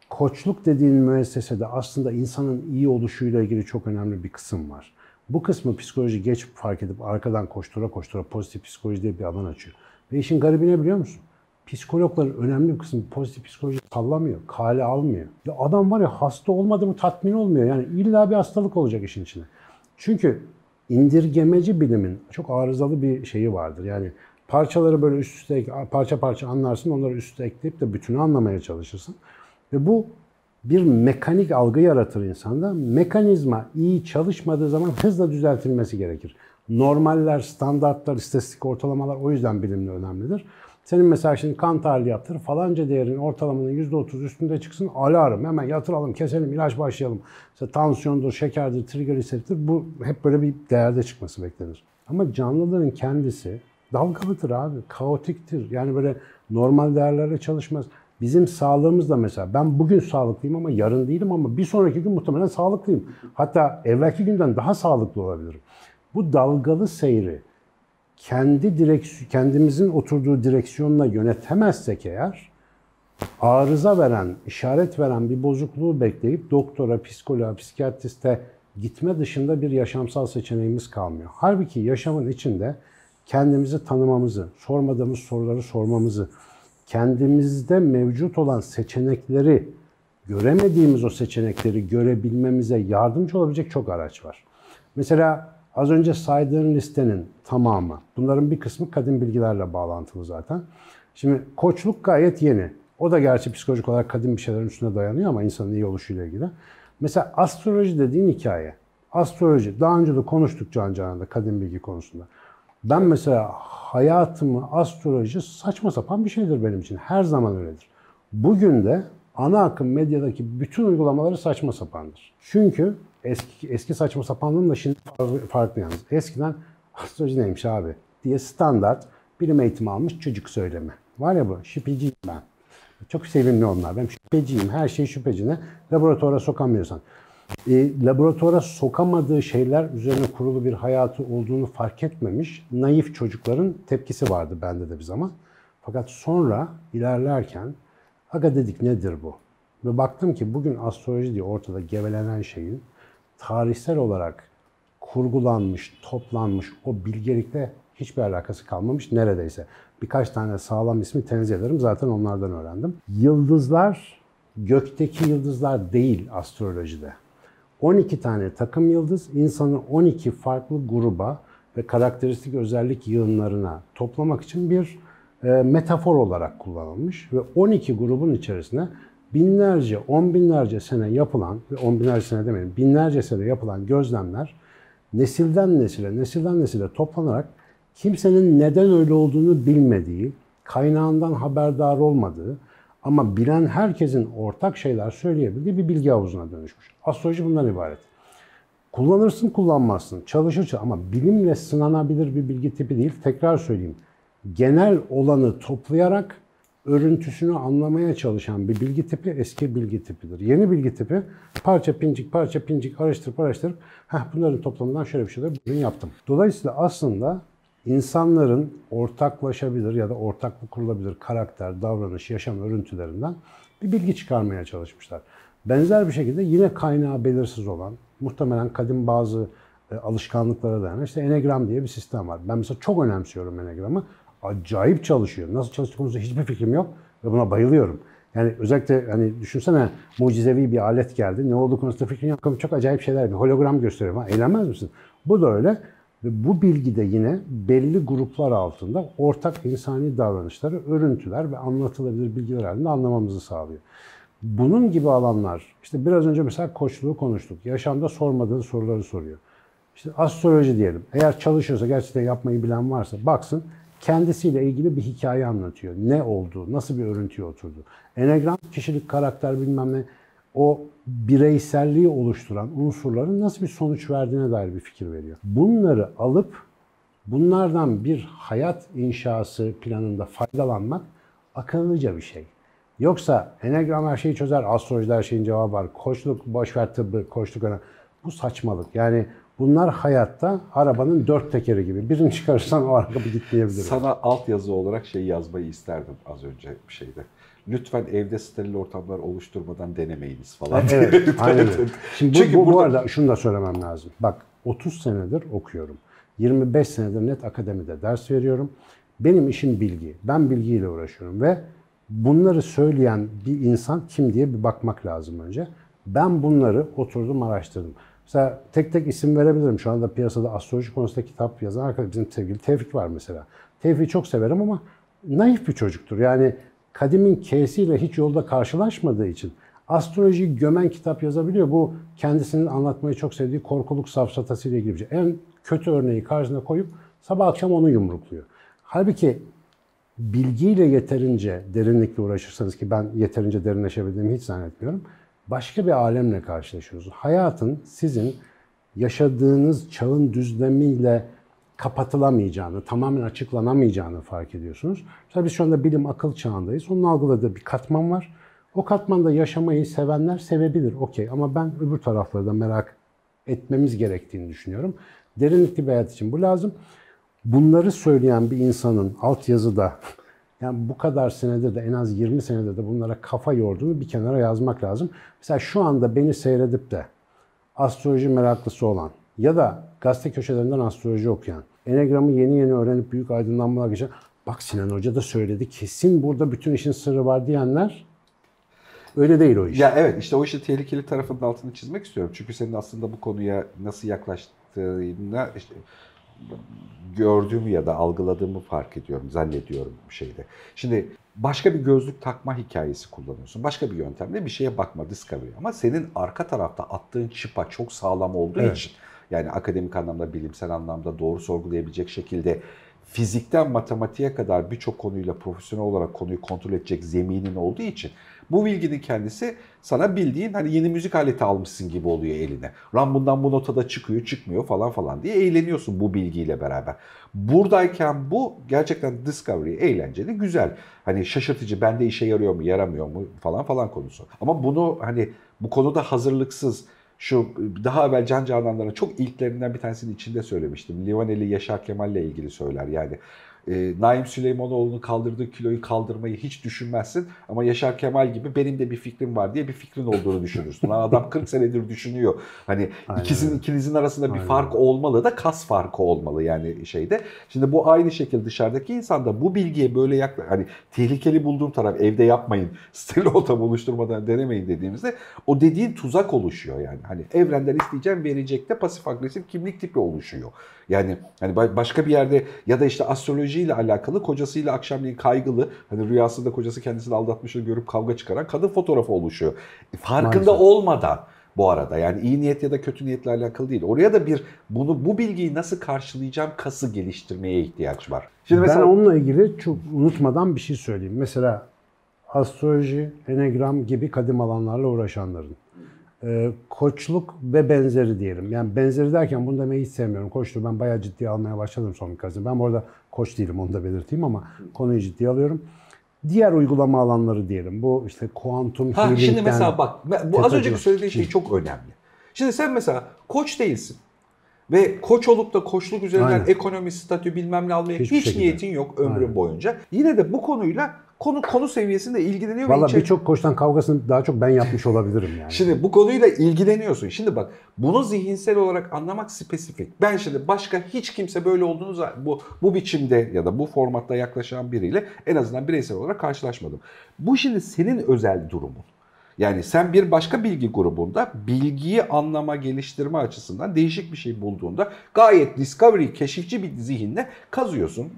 koçluk dediğin müessesede aslında insanın iyi oluşuyla ilgili çok önemli bir kısım var. Bu kısmı psikoloji geç fark edip arkadan koştura koştura pozitif psikoloji diye bir alan açıyor. Ve işin garibi ne biliyor musun? Psikologların önemli bir kısmı pozitif psikoloji sallamıyor, kale almıyor. Ya adam var ya hasta olmadı mı tatmin olmuyor. Yani illa bir hastalık olacak işin içine. Çünkü indirgemeci bilimin çok arızalı bir şeyi vardır. Yani parçaları böyle üst üste parça parça anlarsın, onları üst üste ekleyip de bütünü anlamaya çalışırsın. Ve bu bir mekanik algı yaratır insanda. Mekanizma iyi çalışmadığı zaman hızla düzeltilmesi gerekir. Normaller, standartlar, istatistik ortalamalar o yüzden bilimle önemlidir. Senin mesela şimdi kan tahlili yaptır, falanca değerin ortalamanın %30 üstünde çıksın, alarm, hemen yatıralım, keselim, ilaç başlayalım. İşte tansiyondur, şekerdir, trigliserittir, bu hep böyle bir değerde çıkması beklenir. Ama canlıların kendisi dalgalıdır abi, kaotiktir. Yani böyle normal değerlerle çalışmaz. Bizim sağlığımız da mesela ben bugün sağlıklıyım ama yarın değilim ama bir sonraki gün muhtemelen sağlıklıyım. Hatta evvelki günden daha sağlıklı olabilirim. Bu dalgalı seyri kendi direksiyon, kendimizin oturduğu direksiyonla yönetemezsek eğer arıza veren, işaret veren bir bozukluğu bekleyip doktora, psikoloğa, psikiyatriste gitme dışında bir yaşamsal seçeneğimiz kalmıyor. Halbuki yaşamın içinde kendimizi tanımamızı, sormadığımız soruları sormamızı, kendimizde mevcut olan seçenekleri, göremediğimiz o seçenekleri görebilmemize yardımcı olabilecek çok araç var. Mesela az önce saydığın listenin tamamı, bunların bir kısmı kadim bilgilerle bağlantılı zaten. Şimdi koçluk gayet yeni. O da gerçi psikolojik olarak kadim bir şeylerin üstüne dayanıyor ama insanın iyi oluşuyla ilgili. Mesela astroloji dediğin hikaye. Astroloji, daha önce de konuştuk Can Canan'da kadim bilgi konusunda. Ben mesela hayatımı astroloji saçma sapan bir şeydir benim için. Her zaman öyledir. Bugün de ana akım medyadaki bütün uygulamaları saçma sapandır. Çünkü eski, eski saçma sapanlığın da şimdi farklı yalnız. Eskiden astroloji neymiş abi diye standart bilim eğitimi almış çocuk söyleme. Var ya bu şüpheciyim ben. Çok sevimli onlar. Ben şüpheciyim. Her şey şüphecine. Laboratuvara sokamıyorsan e, laboratuvara sokamadığı şeyler üzerine kurulu bir hayatı olduğunu fark etmemiş naif çocukların tepkisi vardı bende de bir zaman. Fakat sonra ilerlerken aga dedik nedir bu? Ve baktım ki bugün astroloji diye ortada gevelenen şeyin tarihsel olarak kurgulanmış, toplanmış o bilgelikle hiçbir alakası kalmamış neredeyse. Birkaç tane sağlam ismi tenzih ederim. Zaten onlardan öğrendim. Yıldızlar gökteki yıldızlar değil astrolojide. 12 tane takım yıldız insanı 12 farklı gruba ve karakteristik özellik yığınlarına toplamak için bir e, metafor olarak kullanılmış ve 12 grubun içerisine binlerce, on binlerce sene yapılan ve on binlerce sene demeyin, binlerce sene yapılan gözlemler nesilden nesile, nesilden nesile toplanarak kimsenin neden öyle olduğunu bilmediği, kaynağından haberdar olmadığı ama bilen herkesin ortak şeyler söyleyebildiği bir bilgi havuzuna dönüşmüş. Astroloji bundan ibaret. Kullanırsın kullanmazsın, çalışır ama bilimle sınanabilir bir bilgi tipi değil. Tekrar söyleyeyim. Genel olanı toplayarak örüntüsünü anlamaya çalışan bir bilgi tipi eski bilgi tipidir. Yeni bilgi tipi parça pincik parça pincik araştırıp araştırıp Heh, bunların toplamından şöyle bir şeyler bugün yaptım. Dolayısıyla aslında insanların ortaklaşabilir ya da ortaklık kurulabilir karakter, davranış, yaşam örüntülerinden bir bilgi çıkarmaya çalışmışlar. Benzer bir şekilde yine kaynağı belirsiz olan, muhtemelen kadim bazı e, alışkanlıklara dayanan işte Enegram diye bir sistem var. Ben mesela çok önemsiyorum Enegram'ı. Acayip çalışıyor. Nasıl çalıştığı konusunda hiçbir fikrim yok ve buna bayılıyorum. Yani özellikle hani düşünsene mucizevi bir alet geldi. Ne olduğu konusunda fikrin yok. Çok acayip şeyler. Bir hologram gösteriyor. Eğlenmez misin? Bu da öyle. Ve bu bilgi de yine belli gruplar altında ortak insani davranışları, örüntüler ve anlatılabilir bilgiler halinde anlamamızı sağlıyor. Bunun gibi alanlar, işte biraz önce mesela koçluğu konuştuk. Yaşamda sormadığın soruları soruyor. İşte astroloji diyelim. Eğer çalışıyorsa, gerçekten yapmayı bilen varsa baksın kendisiyle ilgili bir hikaye anlatıyor. Ne oldu, nasıl bir örüntüye oturdu. Enegram kişilik, karakter bilmem ne o bireyselliği oluşturan unsurların nasıl bir sonuç verdiğine dair bir fikir veriyor. Bunları alıp Bunlardan bir hayat inşası planında faydalanmak akıllıca bir şey. Yoksa enegram her şeyi çözer, astrolojide her şeyin cevabı var. Koçluk, boşver tıbbı, koçluk önemli. Bu saçmalık. Yani bunlar hayatta arabanın dört tekeri gibi. Birini çıkarırsan o araba gitmeyebilir. Sana altyazı olarak şey yazmayı isterdim az önce bir şeyde. Lütfen evde steril ortamlar oluşturmadan denemeyiniz falan. Evet, aynen. Şimdi bu, Çünkü bu, burada... bu arada şunu da söylemem lazım. Bak 30 senedir okuyorum. 25 senedir net akademide ders veriyorum. Benim işim bilgi. Ben bilgiyle uğraşıyorum ve bunları söyleyen bir insan kim diye bir bakmak lazım önce. Ben bunları oturdum araştırdım. Mesela tek tek isim verebilirim. Şu anda piyasada astroloji konusunda kitap yazan arkadaş bizim sevgili Tevfik var mesela. Tevfik'i çok severim ama naif bir çocuktur. Yani kadimin K'siyle hiç yolda karşılaşmadığı için astrolojiyi gömen kitap yazabiliyor. Bu kendisinin anlatmayı çok sevdiği korkuluk safsatası ilgili bir şey. En kötü örneği karşısına koyup sabah akşam onu yumrukluyor. Halbuki bilgiyle yeterince derinlikle uğraşırsanız ki ben yeterince derinleşebildiğimi hiç zannetmiyorum. Başka bir alemle karşılaşıyorsunuz. Hayatın sizin yaşadığınız çağın düzlemiyle kapatılamayacağını, tamamen açıklanamayacağını fark ediyorsunuz. Mesela biz şu anda bilim akıl çağındayız. Onun algıladığı bir katman var. O katmanda yaşamayı sevenler sevebilir, okey. Ama ben öbür tarafları da merak etmemiz gerektiğini düşünüyorum. Derinlikli bir hayat için bu lazım. Bunları söyleyen bir insanın altyazıda yani bu kadar senedir de en az 20 senedir de bunlara kafa yorduğunu bir kenara yazmak lazım. Mesela şu anda beni seyredip de astroloji meraklısı olan ya da gazete köşelerinden astroloji okuyan, enegramı yeni yeni öğrenip büyük aydınlanmalar geçen, bak Sinan Hoca da söyledi kesin burada bütün işin sırrı var diyenler öyle değil o iş. Ya evet işte o işin tehlikeli tarafının altını çizmek istiyorum. Çünkü senin aslında bu konuya nasıl yaklaştığına işte gördüğümü ya da algıladığımı fark ediyorum, zannediyorum bir şeyde. Şimdi başka bir gözlük takma hikayesi kullanıyorsun. Başka bir yöntemle bir şeye bakma, discovery. Ama senin arka tarafta attığın çıpa çok sağlam olduğu evet. için yani akademik anlamda, bilimsel anlamda doğru sorgulayabilecek şekilde fizikten matematiğe kadar birçok konuyla profesyonel olarak konuyu kontrol edecek zeminin olduğu için bu bilginin kendisi sana bildiğin hani yeni müzik aleti almışsın gibi oluyor eline. Ram bundan bu notada çıkıyor, çıkmıyor falan falan diye eğleniyorsun bu bilgiyle beraber. Buradayken bu gerçekten discovery eğlenceli, güzel. Hani şaşırtıcı, bende işe yarıyor mu, yaramıyor mu falan falan konusu. Ama bunu hani bu konuda hazırlıksız, şu daha evvel Can Canan'ların çok ilklerinden bir tanesinin içinde söylemiştim. Livaneli Yaşar Kemal ile ilgili söyler yani e, Naim Süleymanoğlu'nun kaldırdığı kiloyu kaldırmayı hiç düşünmezsin. Ama Yaşar Kemal gibi benim de bir fikrim var diye bir fikrin olduğunu düşünürsün. adam 40 senedir düşünüyor. Hani Aynen. ikisinin ikinizin arasında bir Aynen. fark olmalı da kas farkı olmalı yani şeyde. Şimdi bu aynı şekilde dışarıdaki insan da bu bilgiye böyle yakla hani tehlikeli bulduğum taraf evde yapmayın. Steril ortam oluşturmadan denemeyin dediğimizde o dediğin tuzak oluşuyor yani. Hani evrenden isteyeceğim verecek de pasif agresif kimlik tipi oluşuyor. Yani hani başka bir yerde ya da işte astrolojiyle alakalı kocasıyla akşamleyin kaygılı hani rüyasında kocası kendisini aldatmışını görüp kavga çıkaran kadın fotoğrafı oluşuyor. E, farkında Maalesef. olmadan bu arada yani iyi niyet ya da kötü niyetle alakalı değil. Oraya da bir bunu bu bilgiyi nasıl karşılayacağım kası geliştirmeye ihtiyaç var. Şimdi mesela, ben onunla ilgili çok unutmadan bir şey söyleyeyim. Mesela astroloji, enegram gibi kadim alanlarla uğraşanların e, koçluk ve benzeri diyelim. Yani benzeri derken bunu demeyi hiç sevmiyorum. Koçluğu ben bayağı ciddiye almaya başladım son birkaç yıl. Ben bu arada koç değilim onu da belirteyim ama konuyu ciddiye alıyorum. Diğer uygulama alanları diyelim. Bu işte kuantum ha, Şimdi mesela bak bu az önceki söylediğin şey çok önemli. Şimdi sen mesela koç değilsin. Ve koç olup da koçluk üzerinden Aynen. ekonomi, statü bilmem ne almaya hiç şekilde. niyetin yok ömrün Aynen. boyunca. Yine de bu konuyla konu konu seviyesinde ilgileniyor. Valla birçok koçtan kavgasını daha çok ben yapmış olabilirim yani. Şimdi bu konuyla ilgileniyorsun. Şimdi bak bunu zihinsel olarak anlamak spesifik. Ben şimdi başka hiç kimse böyle olduğunu bu, bu biçimde ya da bu formatta yaklaşan biriyle en azından bireysel olarak karşılaşmadım. Bu şimdi senin özel durumun. Yani sen bir başka bilgi grubunda bilgiyi anlama, geliştirme açısından değişik bir şey bulduğunda gayet discovery, keşifçi bir zihinle kazıyorsun,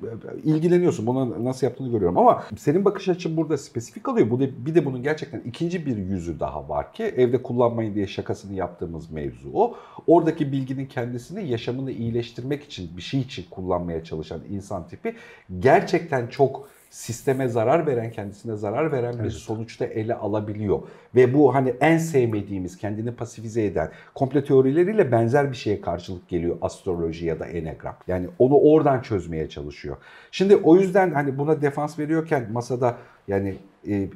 ilgileniyorsun. Bunu nasıl yaptığını görüyorum ama senin bakış açın burada spesifik alıyor. Bu de, bir de bunun gerçekten ikinci bir yüzü daha var ki evde kullanmayın diye şakasını yaptığımız mevzu o. Oradaki bilginin kendisini yaşamını iyileştirmek için bir şey için kullanmaya çalışan insan tipi gerçekten çok sisteme zarar veren, kendisine zarar veren bir sonuçta ele alabiliyor. Ve bu hani en sevmediğimiz, kendini pasifize eden komple teorileriyle benzer bir şeye karşılık geliyor astroloji ya da enegram. Yani onu oradan çözmeye çalışıyor. Şimdi o yüzden hani buna defans veriyorken masada yani e,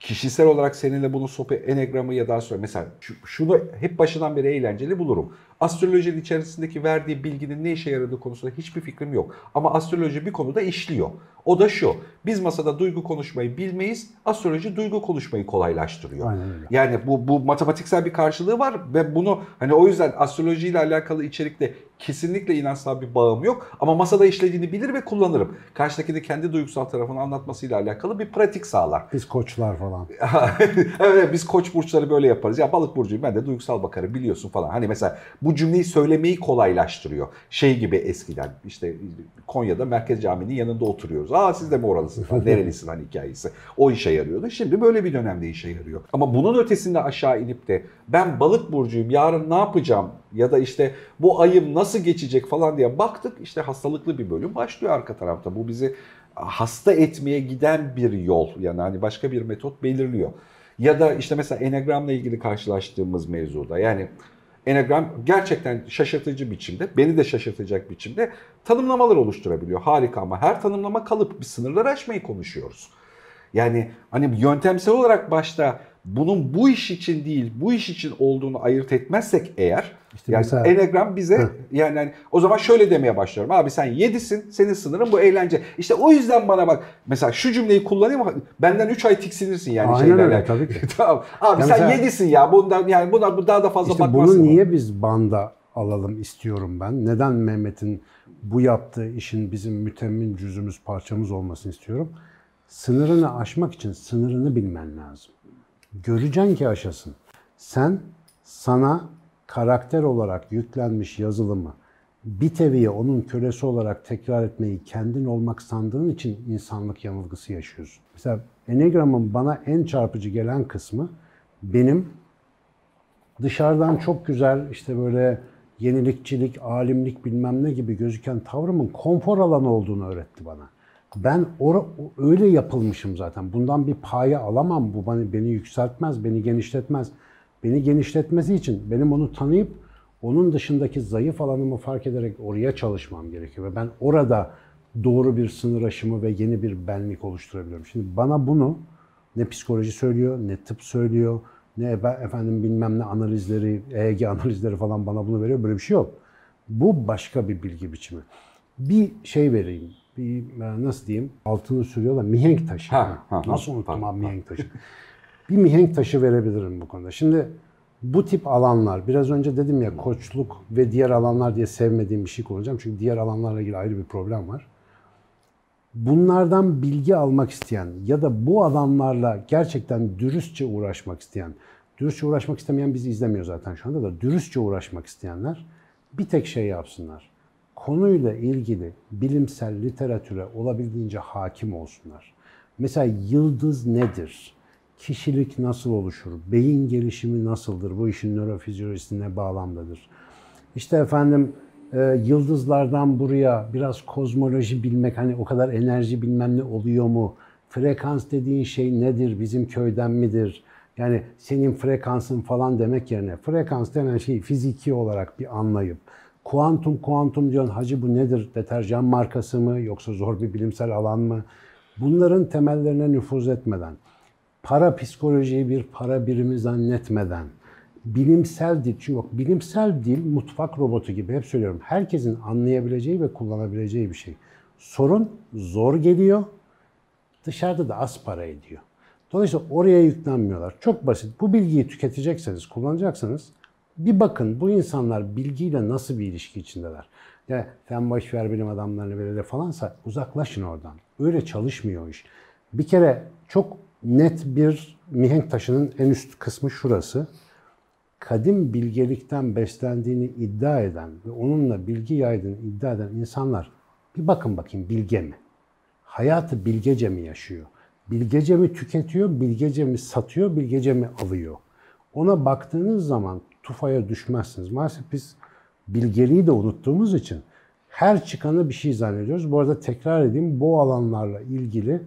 kişisel olarak seninle bunu sope enegramı ya daha sonra mesela şunu hep başından beri eğlenceli bulurum. Astrolojinin içerisindeki verdiği bilginin ne işe yaradığı konusunda hiçbir fikrim yok. Ama astroloji bir konuda işliyor. O da şu. Biz masada duygu konuşmayı bilmeyiz. Astroloji duygu konuşmayı kolaylaştırıyor. Aynen öyle. Yani bu, bu matematiksel bir karşılığı var ve bunu hani o yüzden astrolojiyle alakalı içerikte kesinlikle inançsal bir bağım yok. Ama masada işlediğini bilir ve kullanırım. Karşıdaki kendi duygusal tarafını anlatmasıyla alakalı bir pratik sağlar. Biz koçlar falan. evet biz koç burçları böyle yaparız. Ya balık burcuyum ben de duygusal bakarım biliyorsun falan. Hani mesela bu cümleyi söylemeyi kolaylaştırıyor. Şey gibi eskiden işte Konya'da Merkez Camii'nin yanında oturuyoruz. Aa siz de mi oralısın falan. Nerelisin hani hikayesi. O işe yarıyordu. Şimdi böyle bir dönemde işe yarıyor. Ama bunun ötesinde aşağı inip de ben balık burcuyum yarın ne yapacağım ya da işte bu ayım nasıl geçecek falan diye baktık. İşte hastalıklı bir bölüm başlıyor arka tarafta. Bu bizi hasta etmeye giden bir yol. Yani hani başka bir metot belirliyor. Ya da işte mesela enegramla ilgili karşılaştığımız mevzuda yani Enagram gerçekten şaşırtıcı biçimde, beni de şaşırtacak biçimde tanımlamalar oluşturabiliyor. Harika ama her tanımlama kalıp bir sınırlar aşmayı konuşuyoruz. Yani hani yöntemsel olarak başta bunun bu iş için değil, bu iş için olduğunu ayırt etmezsek eğer işte yani mesela, Enneagram bize hı. yani hani, o zaman şöyle demeye başlıyorum. Abi sen yedisin, senin sınırın bu eğlence. İşte o yüzden bana bak mesela şu cümleyi kullanayım benden 3 ay tiksinirsin yani Aynen şeylerle. öyle tabii ki. tamam. Abi ya sen mesela, yedisin ya. Bundan yani buna bu daha da fazla işte bakmazsın. Bunu niye biz banda alalım istiyorum ben? Neden Mehmet'in bu yaptığı işin bizim mütemmin cüzümüz, parçamız olmasını istiyorum? Sınırını aşmak için sınırını bilmen lazım. Göreceksin ki aşasın. Sen sana karakter olarak yüklenmiş yazılımı bir teviye onun kölesi olarak tekrar etmeyi kendin olmak sandığın için insanlık yanılgısı yaşıyorsun. Mesela Enneagram'ın bana en çarpıcı gelen kısmı benim dışarıdan çok güzel işte böyle yenilikçilik, alimlik bilmem ne gibi gözüken tavrımın konfor alanı olduğunu öğretti bana. Ben or öyle yapılmışım zaten. Bundan bir paya alamam. Bu beni, beni yükseltmez, beni genişletmez. Beni genişletmesi için benim onu tanıyıp onun dışındaki zayıf alanımı fark ederek oraya çalışmam gerekiyor. Ve ben orada doğru bir sınır aşımı ve yeni bir benlik oluşturabiliyorum. Şimdi bana bunu ne psikoloji söylüyor, ne tıp söylüyor, ne efendim bilmem ne analizleri, EEG analizleri falan bana bunu veriyor. Böyle bir şey yok. Bu başka bir bilgi biçimi. Bir şey vereyim bir nasıl diyeyim altını sürüyorlar mihenk taşı. Ha, ha, nasıl unuttum abi mihenk taşı? bir mihenk taşı verebilirim bu konuda. Şimdi bu tip alanlar, biraz önce dedim ya koçluk ve diğer alanlar diye sevmediğim bir şey kullanacağım. Çünkü diğer alanlarla ilgili ayrı bir problem var. Bunlardan bilgi almak isteyen ya da bu alanlarla gerçekten dürüstçe uğraşmak isteyen, dürüstçe uğraşmak istemeyen bizi izlemiyor zaten şu anda da, dürüstçe uğraşmak isteyenler bir tek şey yapsınlar konuyla ilgili bilimsel literatüre olabildiğince hakim olsunlar. Mesela yıldız nedir? Kişilik nasıl oluşur? Beyin gelişimi nasıldır? Bu işin nörofizyolojisi ne bağlamdadır? İşte efendim e, yıldızlardan buraya biraz kozmoloji bilmek, hani o kadar enerji bilmem ne oluyor mu? Frekans dediğin şey nedir? Bizim köyden midir? Yani senin frekansın falan demek yerine frekans denen şeyi fiziki olarak bir anlayıp Kuantum kuantum diyorsun hacı bu nedir? Deterjan markası mı yoksa zor bir bilimsel alan mı? Bunların temellerine nüfuz etmeden, para psikolojiyi bir para birimi zannetmeden, bilimsel dil, çünkü bak bilimsel dil mutfak robotu gibi hep söylüyorum. Herkesin anlayabileceği ve kullanabileceği bir şey. Sorun zor geliyor, dışarıda da az para ediyor. Dolayısıyla oraya yüklenmiyorlar. Çok basit. Bu bilgiyi tüketecekseniz, kullanacaksınız bir bakın bu insanlar bilgiyle nasıl bir ilişki içindeler. Ya sen boş ver bilim adamlarını böyle falansa uzaklaşın oradan. Öyle çalışmıyor iş. Bir kere çok net bir mihenk taşının en üst kısmı şurası. Kadim bilgelikten beslendiğini iddia eden ve onunla bilgi yaydığını iddia eden insanlar bir bakın bakayım bilge mi? Hayatı bilgece mi yaşıyor? Bilgece mi tüketiyor, bilgece mi satıyor, bilgece mi alıyor? Ona baktığınız zaman tufaya düşmezsiniz. Maalesef biz bilgeliği de unuttuğumuz için her çıkanı bir şey zannediyoruz. Bu arada tekrar edeyim bu alanlarla ilgili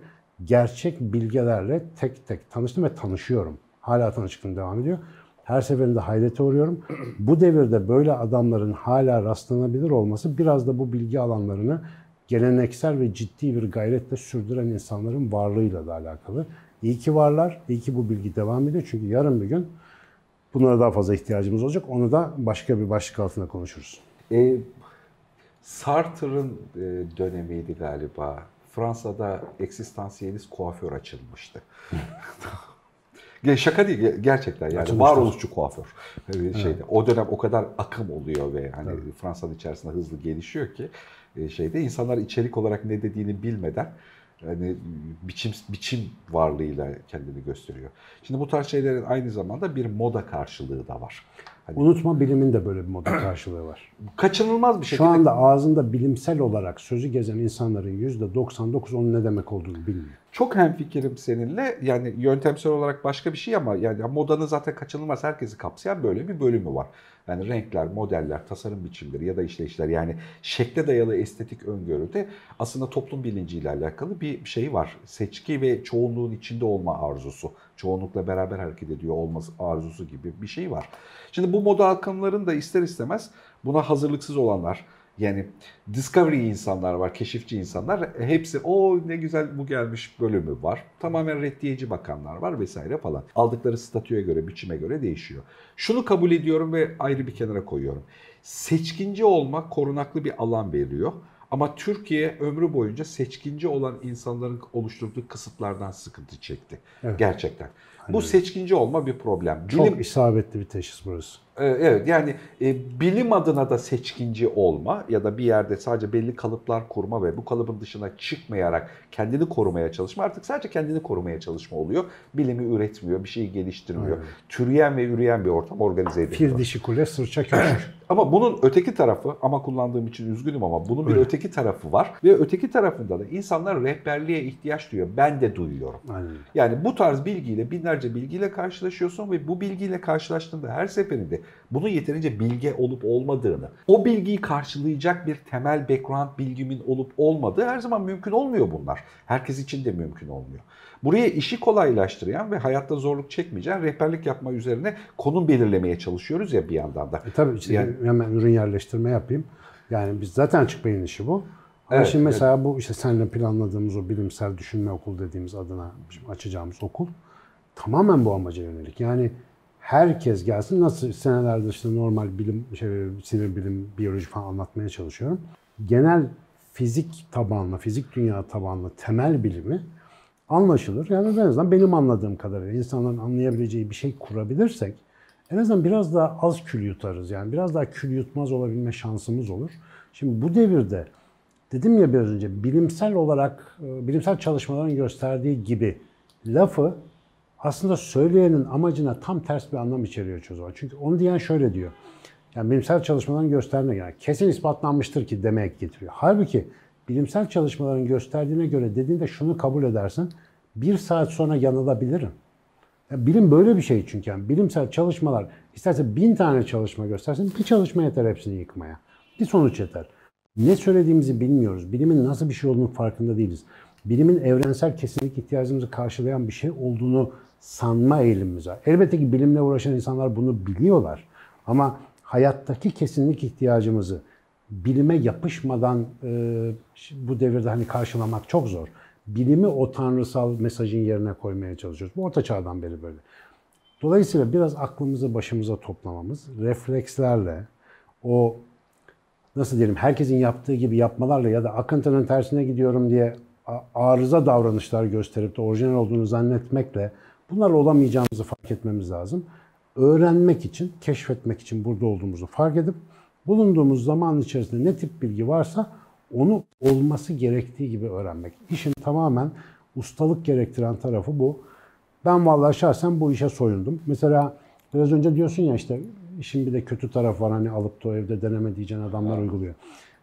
gerçek bilgelerle tek tek tanıştım ve tanışıyorum. Hala tanışıklığım devam ediyor. Her seferinde hayrete uğruyorum. Bu devirde böyle adamların hala rastlanabilir olması biraz da bu bilgi alanlarını geleneksel ve ciddi bir gayretle sürdüren insanların varlığıyla da alakalı. İyi ki varlar, iyi ki bu bilgi devam ediyor. Çünkü yarın bir gün bunlara daha fazla ihtiyacımız olacak. Onu da başka bir başlık altında konuşuruz. E, Sartre'ın e, dönemiydi galiba. Fransa'da eksistansiyelist kuaför açılmıştı. Şaka değil gerçekten yani varoluşçu kuaför e, şeyde. O dönem o kadar akım oluyor ve hani Fransa'nın içerisinde hızlı gelişiyor ki e, şeyde insanlar içerik olarak ne dediğini bilmeden hani biçim biçim varlığıyla kendini gösteriyor. Şimdi bu tarz şeylerin aynı zamanda bir moda karşılığı da var. Hani Unutma bilimin de böyle bir moda karşılığı var. kaçınılmaz bir şekilde Şu anda ağzında bilimsel olarak sözü gezen insanların %99 onun ne demek olduğunu bilmiyor. Çok hemfikirim seninle. Yani yöntemsel olarak başka bir şey ama yani modanın zaten kaçınılmaz herkesi kapsayan böyle bir bölümü var. Yani renkler, modeller, tasarım biçimleri ya da işleyişler yani şekle dayalı estetik öngörüde aslında toplum bilinciyle alakalı bir şey var. Seçki ve çoğunluğun içinde olma arzusu. Çoğunlukla beraber hareket ediyor olması arzusu gibi bir şey var. Şimdi bu moda akımların da ister istemez buna hazırlıksız olanlar, yani discovery insanlar var, keşifçi insanlar. Hepsi o ne güzel bu gelmiş bölümü var. Tamamen reddiyeci bakanlar var vesaire falan. Aldıkları statüye göre, biçime göre değişiyor. Şunu kabul ediyorum ve ayrı bir kenara koyuyorum. Seçkinci olmak korunaklı bir alan veriyor. Ama Türkiye ömrü boyunca seçkinci olan insanların oluşturduğu kısıtlardan sıkıntı çekti. Evet. Gerçekten. Bu seçkinci olma bir problem. Çok Bilim, isabetli bir teşhis burası. ee, Evet yani e, bilim adına da seçkinci olma ya da bir yerde sadece belli kalıplar kurma ve bu kalıbın dışına çıkmayarak kendini korumaya çalışma artık sadece kendini korumaya çalışma oluyor. Bilimi üretmiyor, bir şeyi geliştirmiyor. Aynen. Türeyen ve üreyen bir ortam organize ediliyor. Fil dişi kule sırça köşk. Ama bunun öteki tarafı ama kullandığım için üzgünüm ama bunun bir Öyle. öteki tarafı var ve öteki tarafında da insanlar rehberliğe ihtiyaç duyuyor. Ben de duyuyorum. Aynen. Yani bu tarz bilgiyle binlerce bilgiyle karşılaşıyorsun ve bu bilgiyle karşılaştığında her seferinde bunun yeterince bilge olup olmadığını, o bilgiyi karşılayacak bir temel background bilgimin olup olmadığı her zaman mümkün olmuyor bunlar. Herkes için de mümkün olmuyor. Buraya işi kolaylaştıran ve hayatta zorluk çekmeyeceğin rehberlik yapma üzerine konum belirlemeye çalışıyoruz ya bir yandan da. E tabii işte Yani- hemen ürün yerleştirme yapayım. Yani biz zaten açık beyin işi bu. Ama Evet, şimdi mesela bu işte seninle planladığımız o bilimsel düşünme okulu dediğimiz adına açacağımız okul tamamen bu amaca yönelik. Yani herkes gelsin nasıl senelerdir işte normal bilim, şey, sinir bilim, biyoloji falan anlatmaya çalışıyorum. Genel fizik tabanlı, fizik dünya tabanlı temel bilimi anlaşılır. Yani en azından benim anladığım kadarıyla insanların anlayabileceği bir şey kurabilirsek en azından biraz daha az kül yutarız. Yani biraz daha kül yutmaz olabilme şansımız olur. Şimdi bu devirde dedim ya biraz önce bilimsel olarak e, bilimsel çalışmaların gösterdiği gibi lafı aslında söyleyenin amacına tam ters bir anlam içeriyor çoğu. Çünkü onu diyen şöyle diyor. Yani bilimsel çalışmaların gösterdiğine göre kesin ispatlanmıştır ki demek getiriyor. Halbuki bilimsel çalışmaların gösterdiğine göre dediğinde şunu kabul edersin. Bir saat sonra yanılabilirim. Ya bilim böyle bir şey çünkü. Yani bilimsel çalışmalar isterse bin tane çalışma göstersin bir çalışma yeter hepsini yıkmaya. Bir sonuç yeter. Ne söylediğimizi bilmiyoruz. Bilimin nasıl bir şey olduğunu farkında değiliz. Bilimin evrensel kesinlik ihtiyacımızı karşılayan bir şey olduğunu sanma eğilimimiz var. Elbette ki bilimle uğraşan insanlar bunu biliyorlar. Ama hayattaki kesinlik ihtiyacımızı bilime yapışmadan e, bu devirde hani karşılamak çok zor. Bilimi o tanrısal mesajın yerine koymaya çalışıyoruz. Bu orta çağdan beri böyle. Dolayısıyla biraz aklımızı başımıza toplamamız, reflekslerle, o nasıl diyelim herkesin yaptığı gibi yapmalarla ya da akıntının tersine gidiyorum diye arıza davranışlar gösterip de orijinal olduğunu zannetmekle bunlarla olamayacağımızı fark etmemiz lazım. Öğrenmek için, keşfetmek için burada olduğumuzu fark edip bulunduğumuz zaman içerisinde ne tip bilgi varsa onu olması gerektiği gibi öğrenmek. İşin tamamen ustalık gerektiren tarafı bu. Ben vallahi şahsen bu işe soyundum. Mesela biraz önce diyorsun ya işte işin bir de kötü taraf var hani alıp da evde deneme diyeceğin adamlar uyguluyor.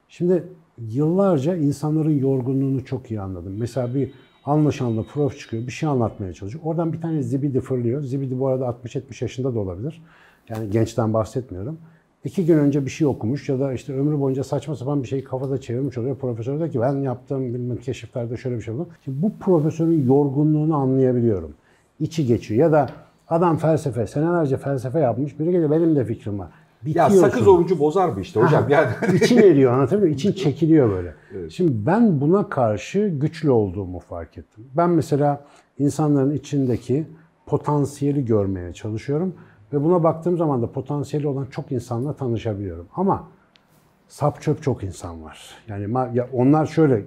Şimdi yıllarca insanların yorgunluğunu çok iyi anladım. Mesela bir anlaşanlı prof çıkıyor, bir şey anlatmaya çalışıyor. Oradan bir tane zibidi fırlıyor. Zibidi bu arada 60-70 yaşında da olabilir. Yani gençten bahsetmiyorum. iki gün önce bir şey okumuş ya da işte ömrü boyunca saçma sapan bir şeyi kafada çevirmiş oluyor. Profesör diyor ki ben yaptığım bilmem keşiflerde şöyle bir şey oldu. Şimdi bu profesörün yorgunluğunu anlayabiliyorum. İçi geçiyor ya da adam felsefe, senelerce felsefe yapmış. Biri geliyor benim de fikrim var. Ya Bitiyorsun. sakız orucu bozar mı işte hocam? Yani İçin eriyor anlatabiliyor muyum? İçin çekiliyor böyle. Şimdi ben buna karşı güçlü olduğumu fark ettim. Ben mesela insanların içindeki potansiyeli görmeye çalışıyorum. Ve buna baktığım zaman da potansiyeli olan çok insanla tanışabiliyorum. Ama sap çöp çok insan var. Yani ya onlar şöyle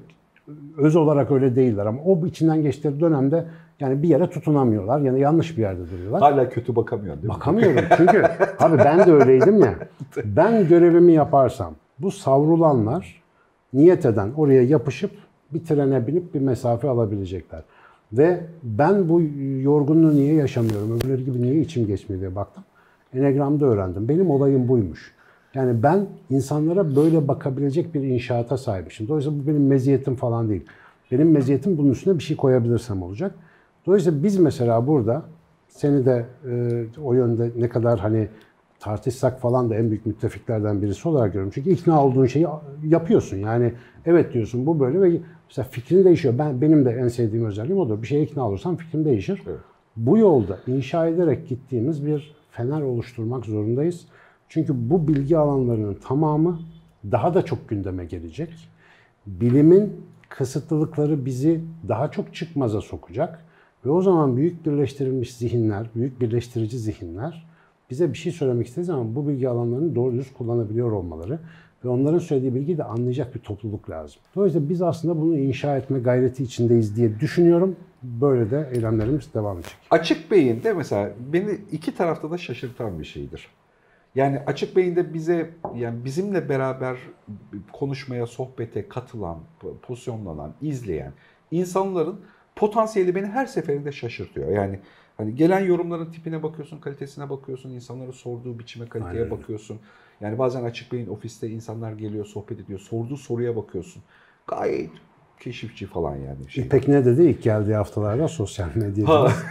öz olarak öyle değiller ama o içinden geçtikleri dönemde yani bir yere tutunamıyorlar. Yani yanlış bir yerde duruyorlar. hala kötü bakamıyorsun değil mi? Bakamıyorum çünkü abi ben de öyleydim ya. Ben görevimi yaparsam bu savrulanlar niyet eden oraya yapışıp bir trene binip bir mesafe alabilecekler. Ve ben bu yorgunluğu niye yaşamıyorum, öbürleri gibi niye içim geçmiyor diye baktım. Enegram'da öğrendim. Benim olayım buymuş. Yani ben insanlara böyle bakabilecek bir inşaata sahibmişim. Dolayısıyla bu benim meziyetim falan değil. Benim meziyetim bunun üstüne bir şey koyabilirsem olacak. Dolayısıyla biz mesela burada seni de e, o yönde ne kadar hani tartışsak falan da en büyük müttefiklerden birisi olarak görüyorum. Çünkü ikna olduğun şeyi yapıyorsun. Yani evet diyorsun bu böyle ve mesela fikrin değişiyor. Ben benim de en sevdiğim özelliğim odur. Bir şeye ikna olursam fikrim değişir. Evet. Bu yolda inşa ederek gittiğimiz bir fener oluşturmak zorundayız. Çünkü bu bilgi alanlarının tamamı daha da çok gündeme gelecek. Bilimin kısıtlılıkları bizi daha çok çıkmaza sokacak. Ve o zaman büyük birleştirilmiş zihinler, büyük birleştirici zihinler bize bir şey söylemek istediği zaman bu bilgi alanlarını doğru düz kullanabiliyor olmaları ve onların söylediği bilgiyi de anlayacak bir topluluk lazım. Dolayısıyla biz aslında bunu inşa etme gayreti içindeyiz diye düşünüyorum. Böyle de eylemlerimiz devam edecek. Açık beyinde mesela beni iki tarafta da şaşırtan bir şeydir. Yani açık beyinde bize yani bizimle beraber konuşmaya, sohbete katılan, pozisyonlanan, izleyen insanların potansiyeli beni her seferinde şaşırtıyor. Yani hani gelen yorumların tipine bakıyorsun, kalitesine bakıyorsun, insanların sorduğu biçime, kaliteye Aynen. bakıyorsun. Yani bazen açık beyin ofiste insanlar geliyor, sohbet ediyor, sorduğu soruya bakıyorsun. Gayet keşifçi falan yani. Şey. İpek ne dedi ilk geldiği haftalarda sosyal medyada?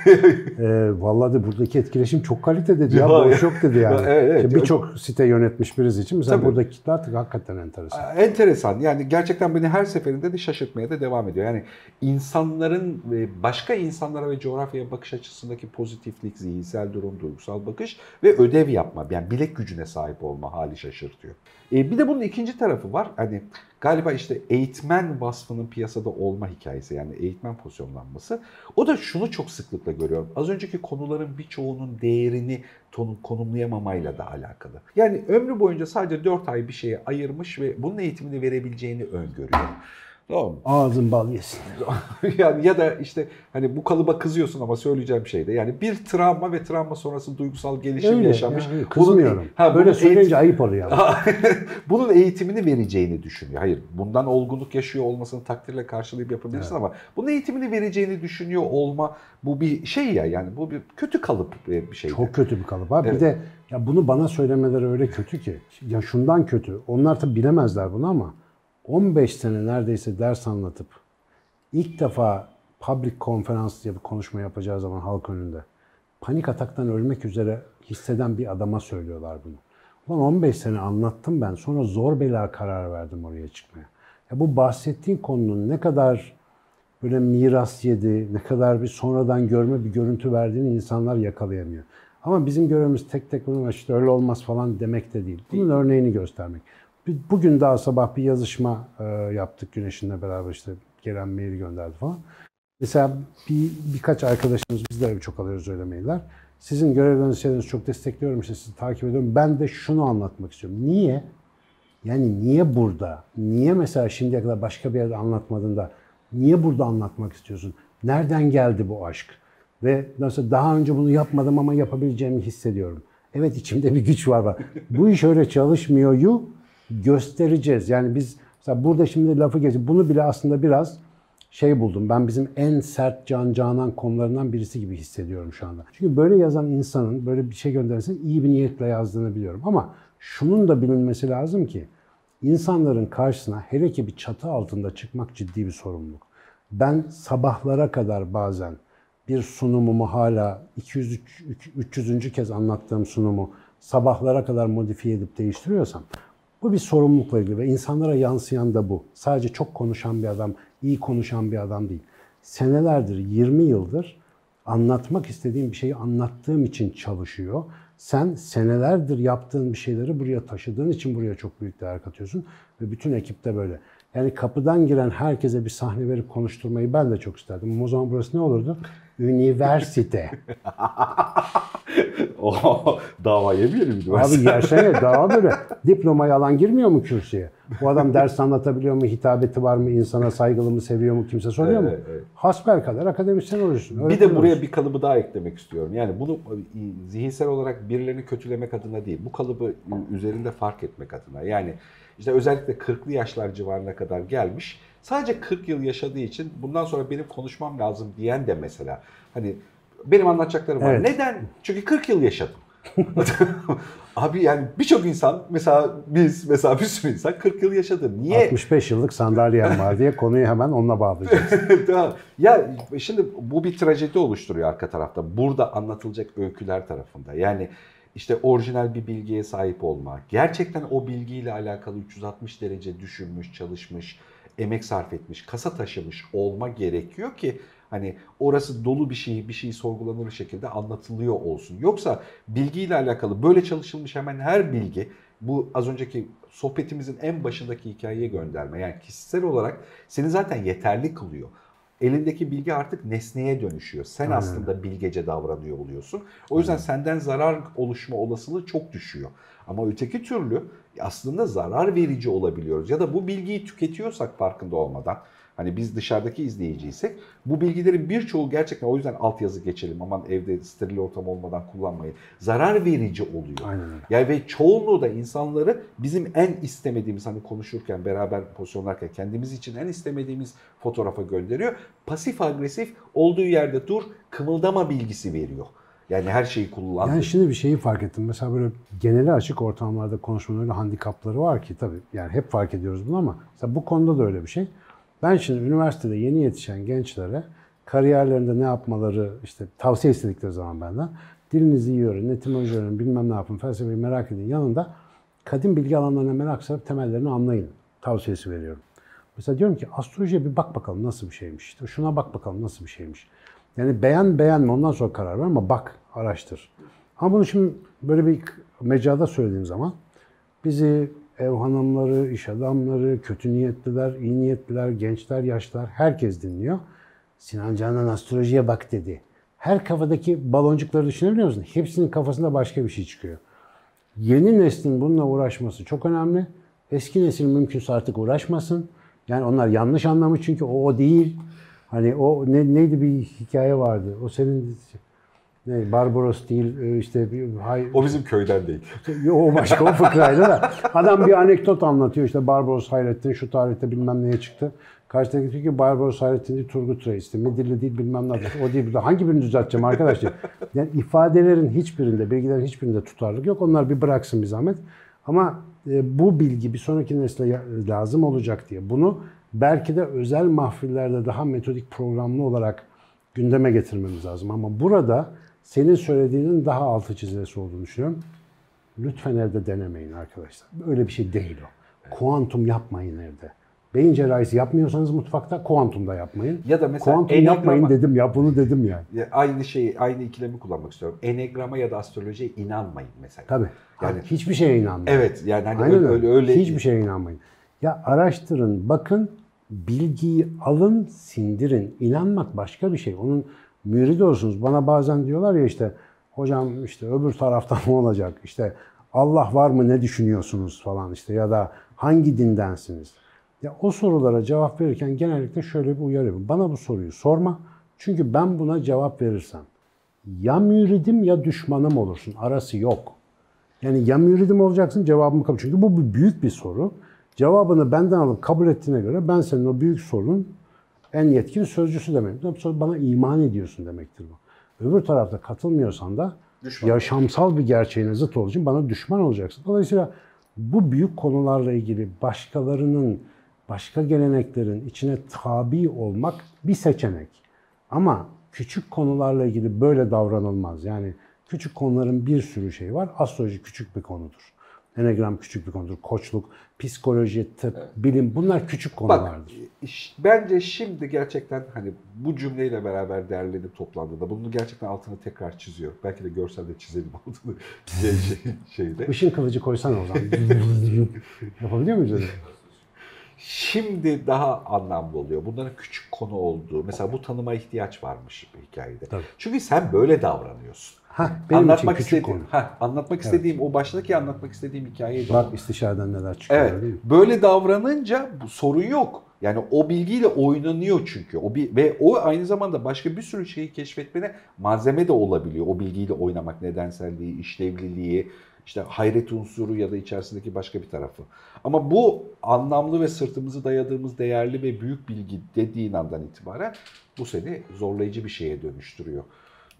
E, vallahi de buradaki etkileşim çok kalite dedi ya. Boş yok dedi yani. Ya, evet, evet. İşte Birçok site yönetmiş birisi için mesela Tabii. buradaki kitle artık hakikaten enteresan. Enteresan. Yani gerçekten beni her seferinde de şaşırtmaya da devam ediyor. Yani insanların başka insanlara ve coğrafyaya bakış açısındaki pozitiflik, zihinsel durum, duygusal bakış ve ödev yapma, yani bilek gücüne sahip olma hali şaşırtıyor. E, bir de bunun ikinci tarafı var. Hani galiba işte eğitmen vasfının piyasada olma hikayesi yani eğitmen pozisyonlanması. O da şunu çok sıklıkla görüyorum. Az önceki konuların birçoğunun değerini tonu- konumlayamamayla da alakalı. Yani ömrü boyunca sadece 4 ay bir şeye ayırmış ve bunun eğitimini verebileceğini öngörüyor. Tamam mı? Ağzın bal yesin. yani ya da işte hani bu kalıba kızıyorsun ama söyleyeceğim şey de yani bir travma ve travma sonrası duygusal gelişim Öyle, yaşamış. yani kızmıyorum. Bunun, ha, Böyle söyleyince ayıp oluyor. bunun eğitimini vereceğini düşünüyor. Hayır, bundan olgunluk yaşıyor olmasını takdirle karşılayıp yapabilirsin ama bunun eğitimini vereceğini düşünüyor olma bu bir şey ya yani bu bir kötü kalıp bir şey. Çok kötü bir kalıp abi. Evet. Bir de ya bunu bana söylemeleri öyle kötü ki. Ya şundan kötü. Onlar tabi bilemezler bunu ama 15 sene neredeyse ders anlatıp ilk defa public konferans diye bir konuşma yapacağı zaman halk önünde panik ataktan ölmek üzere hisseden bir adama söylüyorlar bunu. Ulan 15 sene anlattım ben. Sonra zor bela karar verdim oraya çıkmaya. Ya bu bahsettiğin konunun ne kadar böyle miras yedi, ne kadar bir sonradan görme bir görüntü verdiğini insanlar yakalayamıyor. Ama bizim görevimiz tek tek bunu işte öyle olmaz falan demek de değil. Bunun örneğini göstermek. Bugün daha sabah bir yazışma e, yaptık Güneş'inle beraber işte gelen mail gönderdi falan. Mesela bir, birkaç arkadaşımız biz de çok alıyoruz öyle mailler. Sizin görevlerinizi çok destekliyorum işte sizi takip ediyorum. Ben de şunu anlatmak istiyorum. Niye? Yani niye burada? Niye mesela şimdiye kadar başka bir yerde anlatmadın da niye burada anlatmak istiyorsun? Nereden geldi bu aşk? Ve nasıl daha önce bunu yapmadım ama yapabileceğimi hissediyorum. Evet içimde bir güç var. var. bu iş öyle çalışmıyor yu göstereceğiz. Yani biz mesela burada şimdi lafı geçip bunu bile aslında biraz şey buldum. Ben bizim en sert can canan konularından birisi gibi hissediyorum şu anda. Çünkü böyle yazan insanın böyle bir şey gönderirsen iyi bir niyetle yazdığını biliyorum. Ama şunun da bilinmesi lazım ki insanların karşısına hele ki bir çatı altında çıkmak ciddi bir sorumluluk. Ben sabahlara kadar bazen bir sunumumu hala 200 300. kez anlattığım sunumu sabahlara kadar modifiye edip değiştiriyorsam bu bir sorumlulukla ilgili ve insanlara yansıyan da bu. Sadece çok konuşan bir adam, iyi konuşan bir adam değil. Senelerdir, 20 yıldır anlatmak istediğim bir şeyi anlattığım için çalışıyor. Sen senelerdir yaptığın bir şeyleri buraya taşıdığın için buraya çok büyük değer katıyorsun. Ve bütün ekip de böyle. Yani kapıdan giren herkese bir sahne verip konuşturmayı ben de çok isterdim. O zaman burası ne olurdu? Üniversite. o dava yemeyelim Abi üniversite. yersene daha böyle. Diplomayı alan girmiyor mu kürsüye? Bu adam ders anlatabiliyor mu? Hitabeti var mı? insana saygılı mı? Seviyor mu? Kimse soruyor mu? Evet, evet. Hasbel kadar akademisyen olursun. Bir de buraya olursun. bir kalıbı daha eklemek istiyorum. Yani bunu zihinsel olarak birilerini kötülemek adına değil, bu kalıbı üzerinde fark etmek adına. Yani işte özellikle 40'lı yaşlar civarına kadar gelmiş, sadece 40 yıl yaşadığı için bundan sonra benim konuşmam lazım diyen de mesela. Hani benim anlatacaklarım var. Evet. Neden? Çünkü 40 yıl yaşadım. Abi yani birçok insan mesela biz mesela bir sürü insan 40 yıl yaşadı. Niye? 65 yıllık sandalyem var diye konuyu hemen onunla bağlayacağız. tamam. Ya şimdi bu bir trajedi oluşturuyor arka tarafta. Burada anlatılacak öyküler tarafında. Yani işte orijinal bir bilgiye sahip olma. Gerçekten o bilgiyle alakalı 360 derece düşünmüş, çalışmış, emek sarf etmiş, kasa taşımış olma gerekiyor ki hani orası dolu bir şey, bir şey sorgulanır şekilde anlatılıyor olsun. Yoksa bilgiyle alakalı böyle çalışılmış hemen her bilgi bu az önceki sohbetimizin en başındaki hikayeye gönderme. Yani kişisel olarak seni zaten yeterli kılıyor. Elindeki bilgi artık nesneye dönüşüyor. Sen Aynen. aslında bilgece davranıyor oluyorsun. O yüzden senden zarar oluşma olasılığı çok düşüyor. Ama öteki türlü aslında zarar verici olabiliyoruz. Ya da bu bilgiyi tüketiyorsak farkında olmadan Hani biz dışarıdaki izleyiciysek bu bilgilerin birçoğu gerçekten o yüzden altyazı geçelim aman evde steril ortam olmadan kullanmayın. Zarar verici oluyor. Aynen öyle. Yani ve çoğunluğu da insanları bizim en istemediğimiz hani konuşurken beraber pozisyonlarken kendimiz için en istemediğimiz fotoğrafa gönderiyor. Pasif agresif olduğu yerde dur kımıldama bilgisi veriyor. Yani her şeyi kullan. Yani şimdi bir şeyi fark ettim. Mesela böyle geneli açık ortamlarda konuşmanın öyle handikapları var ki tabii yani hep fark ediyoruz bunu ama mesela bu konuda da öyle bir şey. Ben şimdi üniversitede yeni yetişen gençlere kariyerlerinde ne yapmaları işte tavsiye istedikleri zaman benden dilinizi iyi öğrenin, etimoloji öğrenin, bilmem ne yapın, felsefeyi merak edin. Yanında kadim bilgi alanlarına merak sarıp temellerini anlayın tavsiyesi veriyorum. Mesela diyorum ki astrolojiye bir bak bakalım nasıl bir şeymiş. İşte şuna bak bakalım nasıl bir şeymiş. Yani beğen beğenme ondan sonra karar ver ama bak araştır. Ama bunu şimdi böyle bir mecrada söylediğim zaman bizi ev hanımları, iş adamları, kötü niyetliler, iyi niyetliler, gençler, yaşlılar herkes dinliyor. Sinan Canan astrolojiye bak dedi. Her kafadaki baloncukları düşünebiliyor musun? Hepsinin kafasında başka bir şey çıkıyor. Yeni neslin bununla uğraşması çok önemli. Eski nesil mümkünse artık uğraşmasın. Yani onlar yanlış anlamış çünkü o o değil. Hani o ne, neydi bir hikaye vardı. O senin ne Barbaros değil e, işte bir hay, O bizim köyden değil. o başka o fıkraydı da. Adam bir anekdot anlatıyor işte Barbaros Hayrettin şu tarihte bilmem neye çıktı. Karşıdaki diyor ki Barbaros Hayrettin değil Turgut Reis'ti. Midilli değil bilmem ne. O değil. Hangi birini düzelteceğim arkadaşlar? Yani ifadelerin hiçbirinde, bilgilerin hiçbirinde tutarlık yok. Onlar bir bıraksın bir zahmet. Ama e, bu bilgi bir sonraki nesle lazım olacak diye. Bunu belki de özel mahfillerde daha metodik programlı olarak gündeme getirmemiz lazım. Ama burada senin söylediğinin daha altı çizilesi olduğunu düşünüyorum. Lütfen evde denemeyin arkadaşlar. Öyle bir şey değil o. Kuantum yapmayın evde. Beyin cerrahisi yapmıyorsanız mutfakta kuantum da yapmayın. Ya da mesela kuantum enneagrama- yapmayın dedim ya bunu dedim yani. Ya Aynı şeyi, aynı ikilemi kullanmak istiyorum. Enegrama ya da astrolojiye inanmayın mesela. Tabii. Yani- Yani hiçbir şeye inanmayın. Evet yani hani Aynen öyle. öyle, öyle Hiçbir şeye inanmayın. Ya araştırın, bakın, bilgiyi alın, sindirin. İnanmak başka bir şey. Onun müridi olursunuz. Bana bazen diyorlar ya işte hocam işte öbür tarafta mı olacak? İşte Allah var mı ne düşünüyorsunuz falan işte ya da hangi dindensiniz? Ya o sorulara cevap verirken genellikle şöyle bir uyarı. Bana bu soruyu sorma. Çünkü ben buna cevap verirsem ya müridim ya düşmanım olursun. Arası yok. Yani ya müridim olacaksın cevabımı kabul. Çünkü bu büyük bir soru. Cevabını benden alıp kabul ettiğine göre ben senin o büyük sorunun en yetkin sözcüsü demek. Soru bana iman ediyorsun demektir bu. Öbür tarafta katılmıyorsan da Düşman. yaşamsal bir gerçeğine zıt olduğu için bana düşman olacaksın. Dolayısıyla bu büyük konularla ilgili başkalarının, başka geleneklerin içine tabi olmak bir seçenek. Ama küçük konularla ilgili böyle davranılmaz. Yani Küçük konuların bir sürü şeyi var. Astroloji küçük bir konudur. Enegram küçük bir konudur. Koçluk, psikoloji, tıp, bilim bunlar küçük Bak konulardır. iş- bence şimdi gerçekten hani bu cümleyle beraber derlenip toplandığında bunu gerçekten altını tekrar çiziyor. Belki de görselde çizelim altını şey, şey, şeyde. Işın kılıcı koysana o zaman. Yapabiliyor muyuz öyle? Şimdi daha anlamlı oluyor. Bunların küçük konu olduğu. Mesela bu tanıma ihtiyaç varmış bir hikayede. Tabii. Çünkü sen böyle davranıyorsun. Ha, benim anlatmak için küçük istediğim, konu. ha, anlatmak istediğim o baştaki anlatmak istediğim hikayeydi. Bak istişareden neler çıkıyor Evet. değil mi? Böyle davranınca bu sorun yok. Yani o bilgiyle oynanıyor çünkü. O bir ve o aynı zamanda başka bir sürü şeyi keşfetmene malzeme de olabiliyor. O bilgiyle oynamak nedenselliği, işlevliliği, işte hayret unsuru ya da içerisindeki başka bir tarafı. Ama bu anlamlı ve sırtımızı dayadığımız değerli ve büyük bilgi dediğin andan itibaren bu seni zorlayıcı bir şeye dönüştürüyor.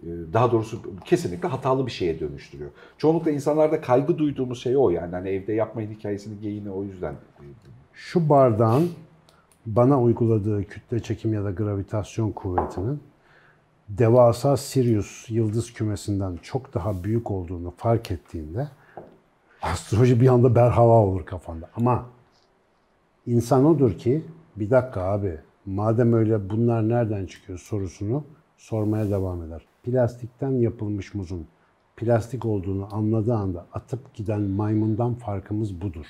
Ee, Daha doğrusu kesinlikle hatalı bir şeye dönüştürüyor. Çoğunlukla insanlarda kaygı duyduğumuz şey o yani. Hani evde yapmayın hikayesini geyini o yüzden. Şu bardağın bana uyguladığı kütle çekim ya da gravitasyon kuvvetinin devasa Sirius yıldız kümesinden çok daha büyük olduğunu fark ettiğinde astroloji bir anda berhava olur kafanda. Ama insan odur ki bir dakika abi madem öyle bunlar nereden çıkıyor sorusunu sormaya devam eder. Plastikten yapılmış muzun plastik olduğunu anladığı anda atıp giden maymundan farkımız budur.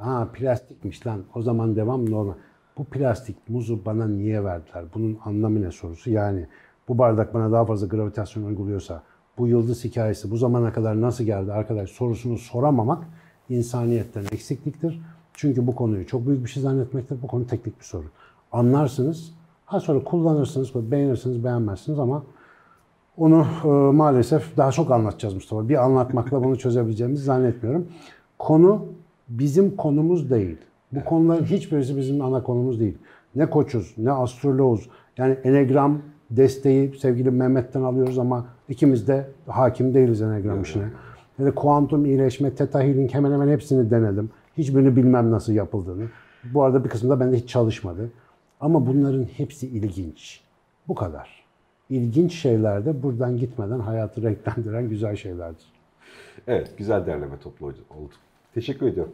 Aa plastikmiş lan o zaman devam normal. Bu plastik muzu bana niye verdiler? Bunun anlamı ne sorusu? Yani bu bardak bana daha fazla gravitasyon uyguluyorsa bu yıldız hikayesi bu zamana kadar nasıl geldi arkadaş sorusunu soramamak insaniyetten eksikliktir. Çünkü bu konuyu çok büyük bir şey zannetmektir. Bu konu teknik bir soru. Anlarsınız. Ha sonra kullanırsınız, beğenirsiniz, beğenmezsiniz ama onu e, maalesef daha çok anlatacağız Mustafa. Bir anlatmakla bunu çözebileceğimizi zannetmiyorum. Konu bizim konumuz değil. Bu konuların hiçbirisi bizim ana konumuz değil. Ne koçuz, ne astroloğuz. Yani enegram desteği sevgili Mehmet'ten alıyoruz ama ikimiz de hakim değiliz enegram işine. Ya da kuantum iyileşme, teta healing hemen hemen hepsini denedim. Hiçbirini bilmem nasıl yapıldığını. Bu arada bir kısmı da bende hiç çalışmadı. Ama bunların hepsi ilginç. Bu kadar. İlginç şeyler de buradan gitmeden hayatı renklendiren güzel şeylerdir. Evet güzel derleme toplu oldu. Teşekkür ediyorum.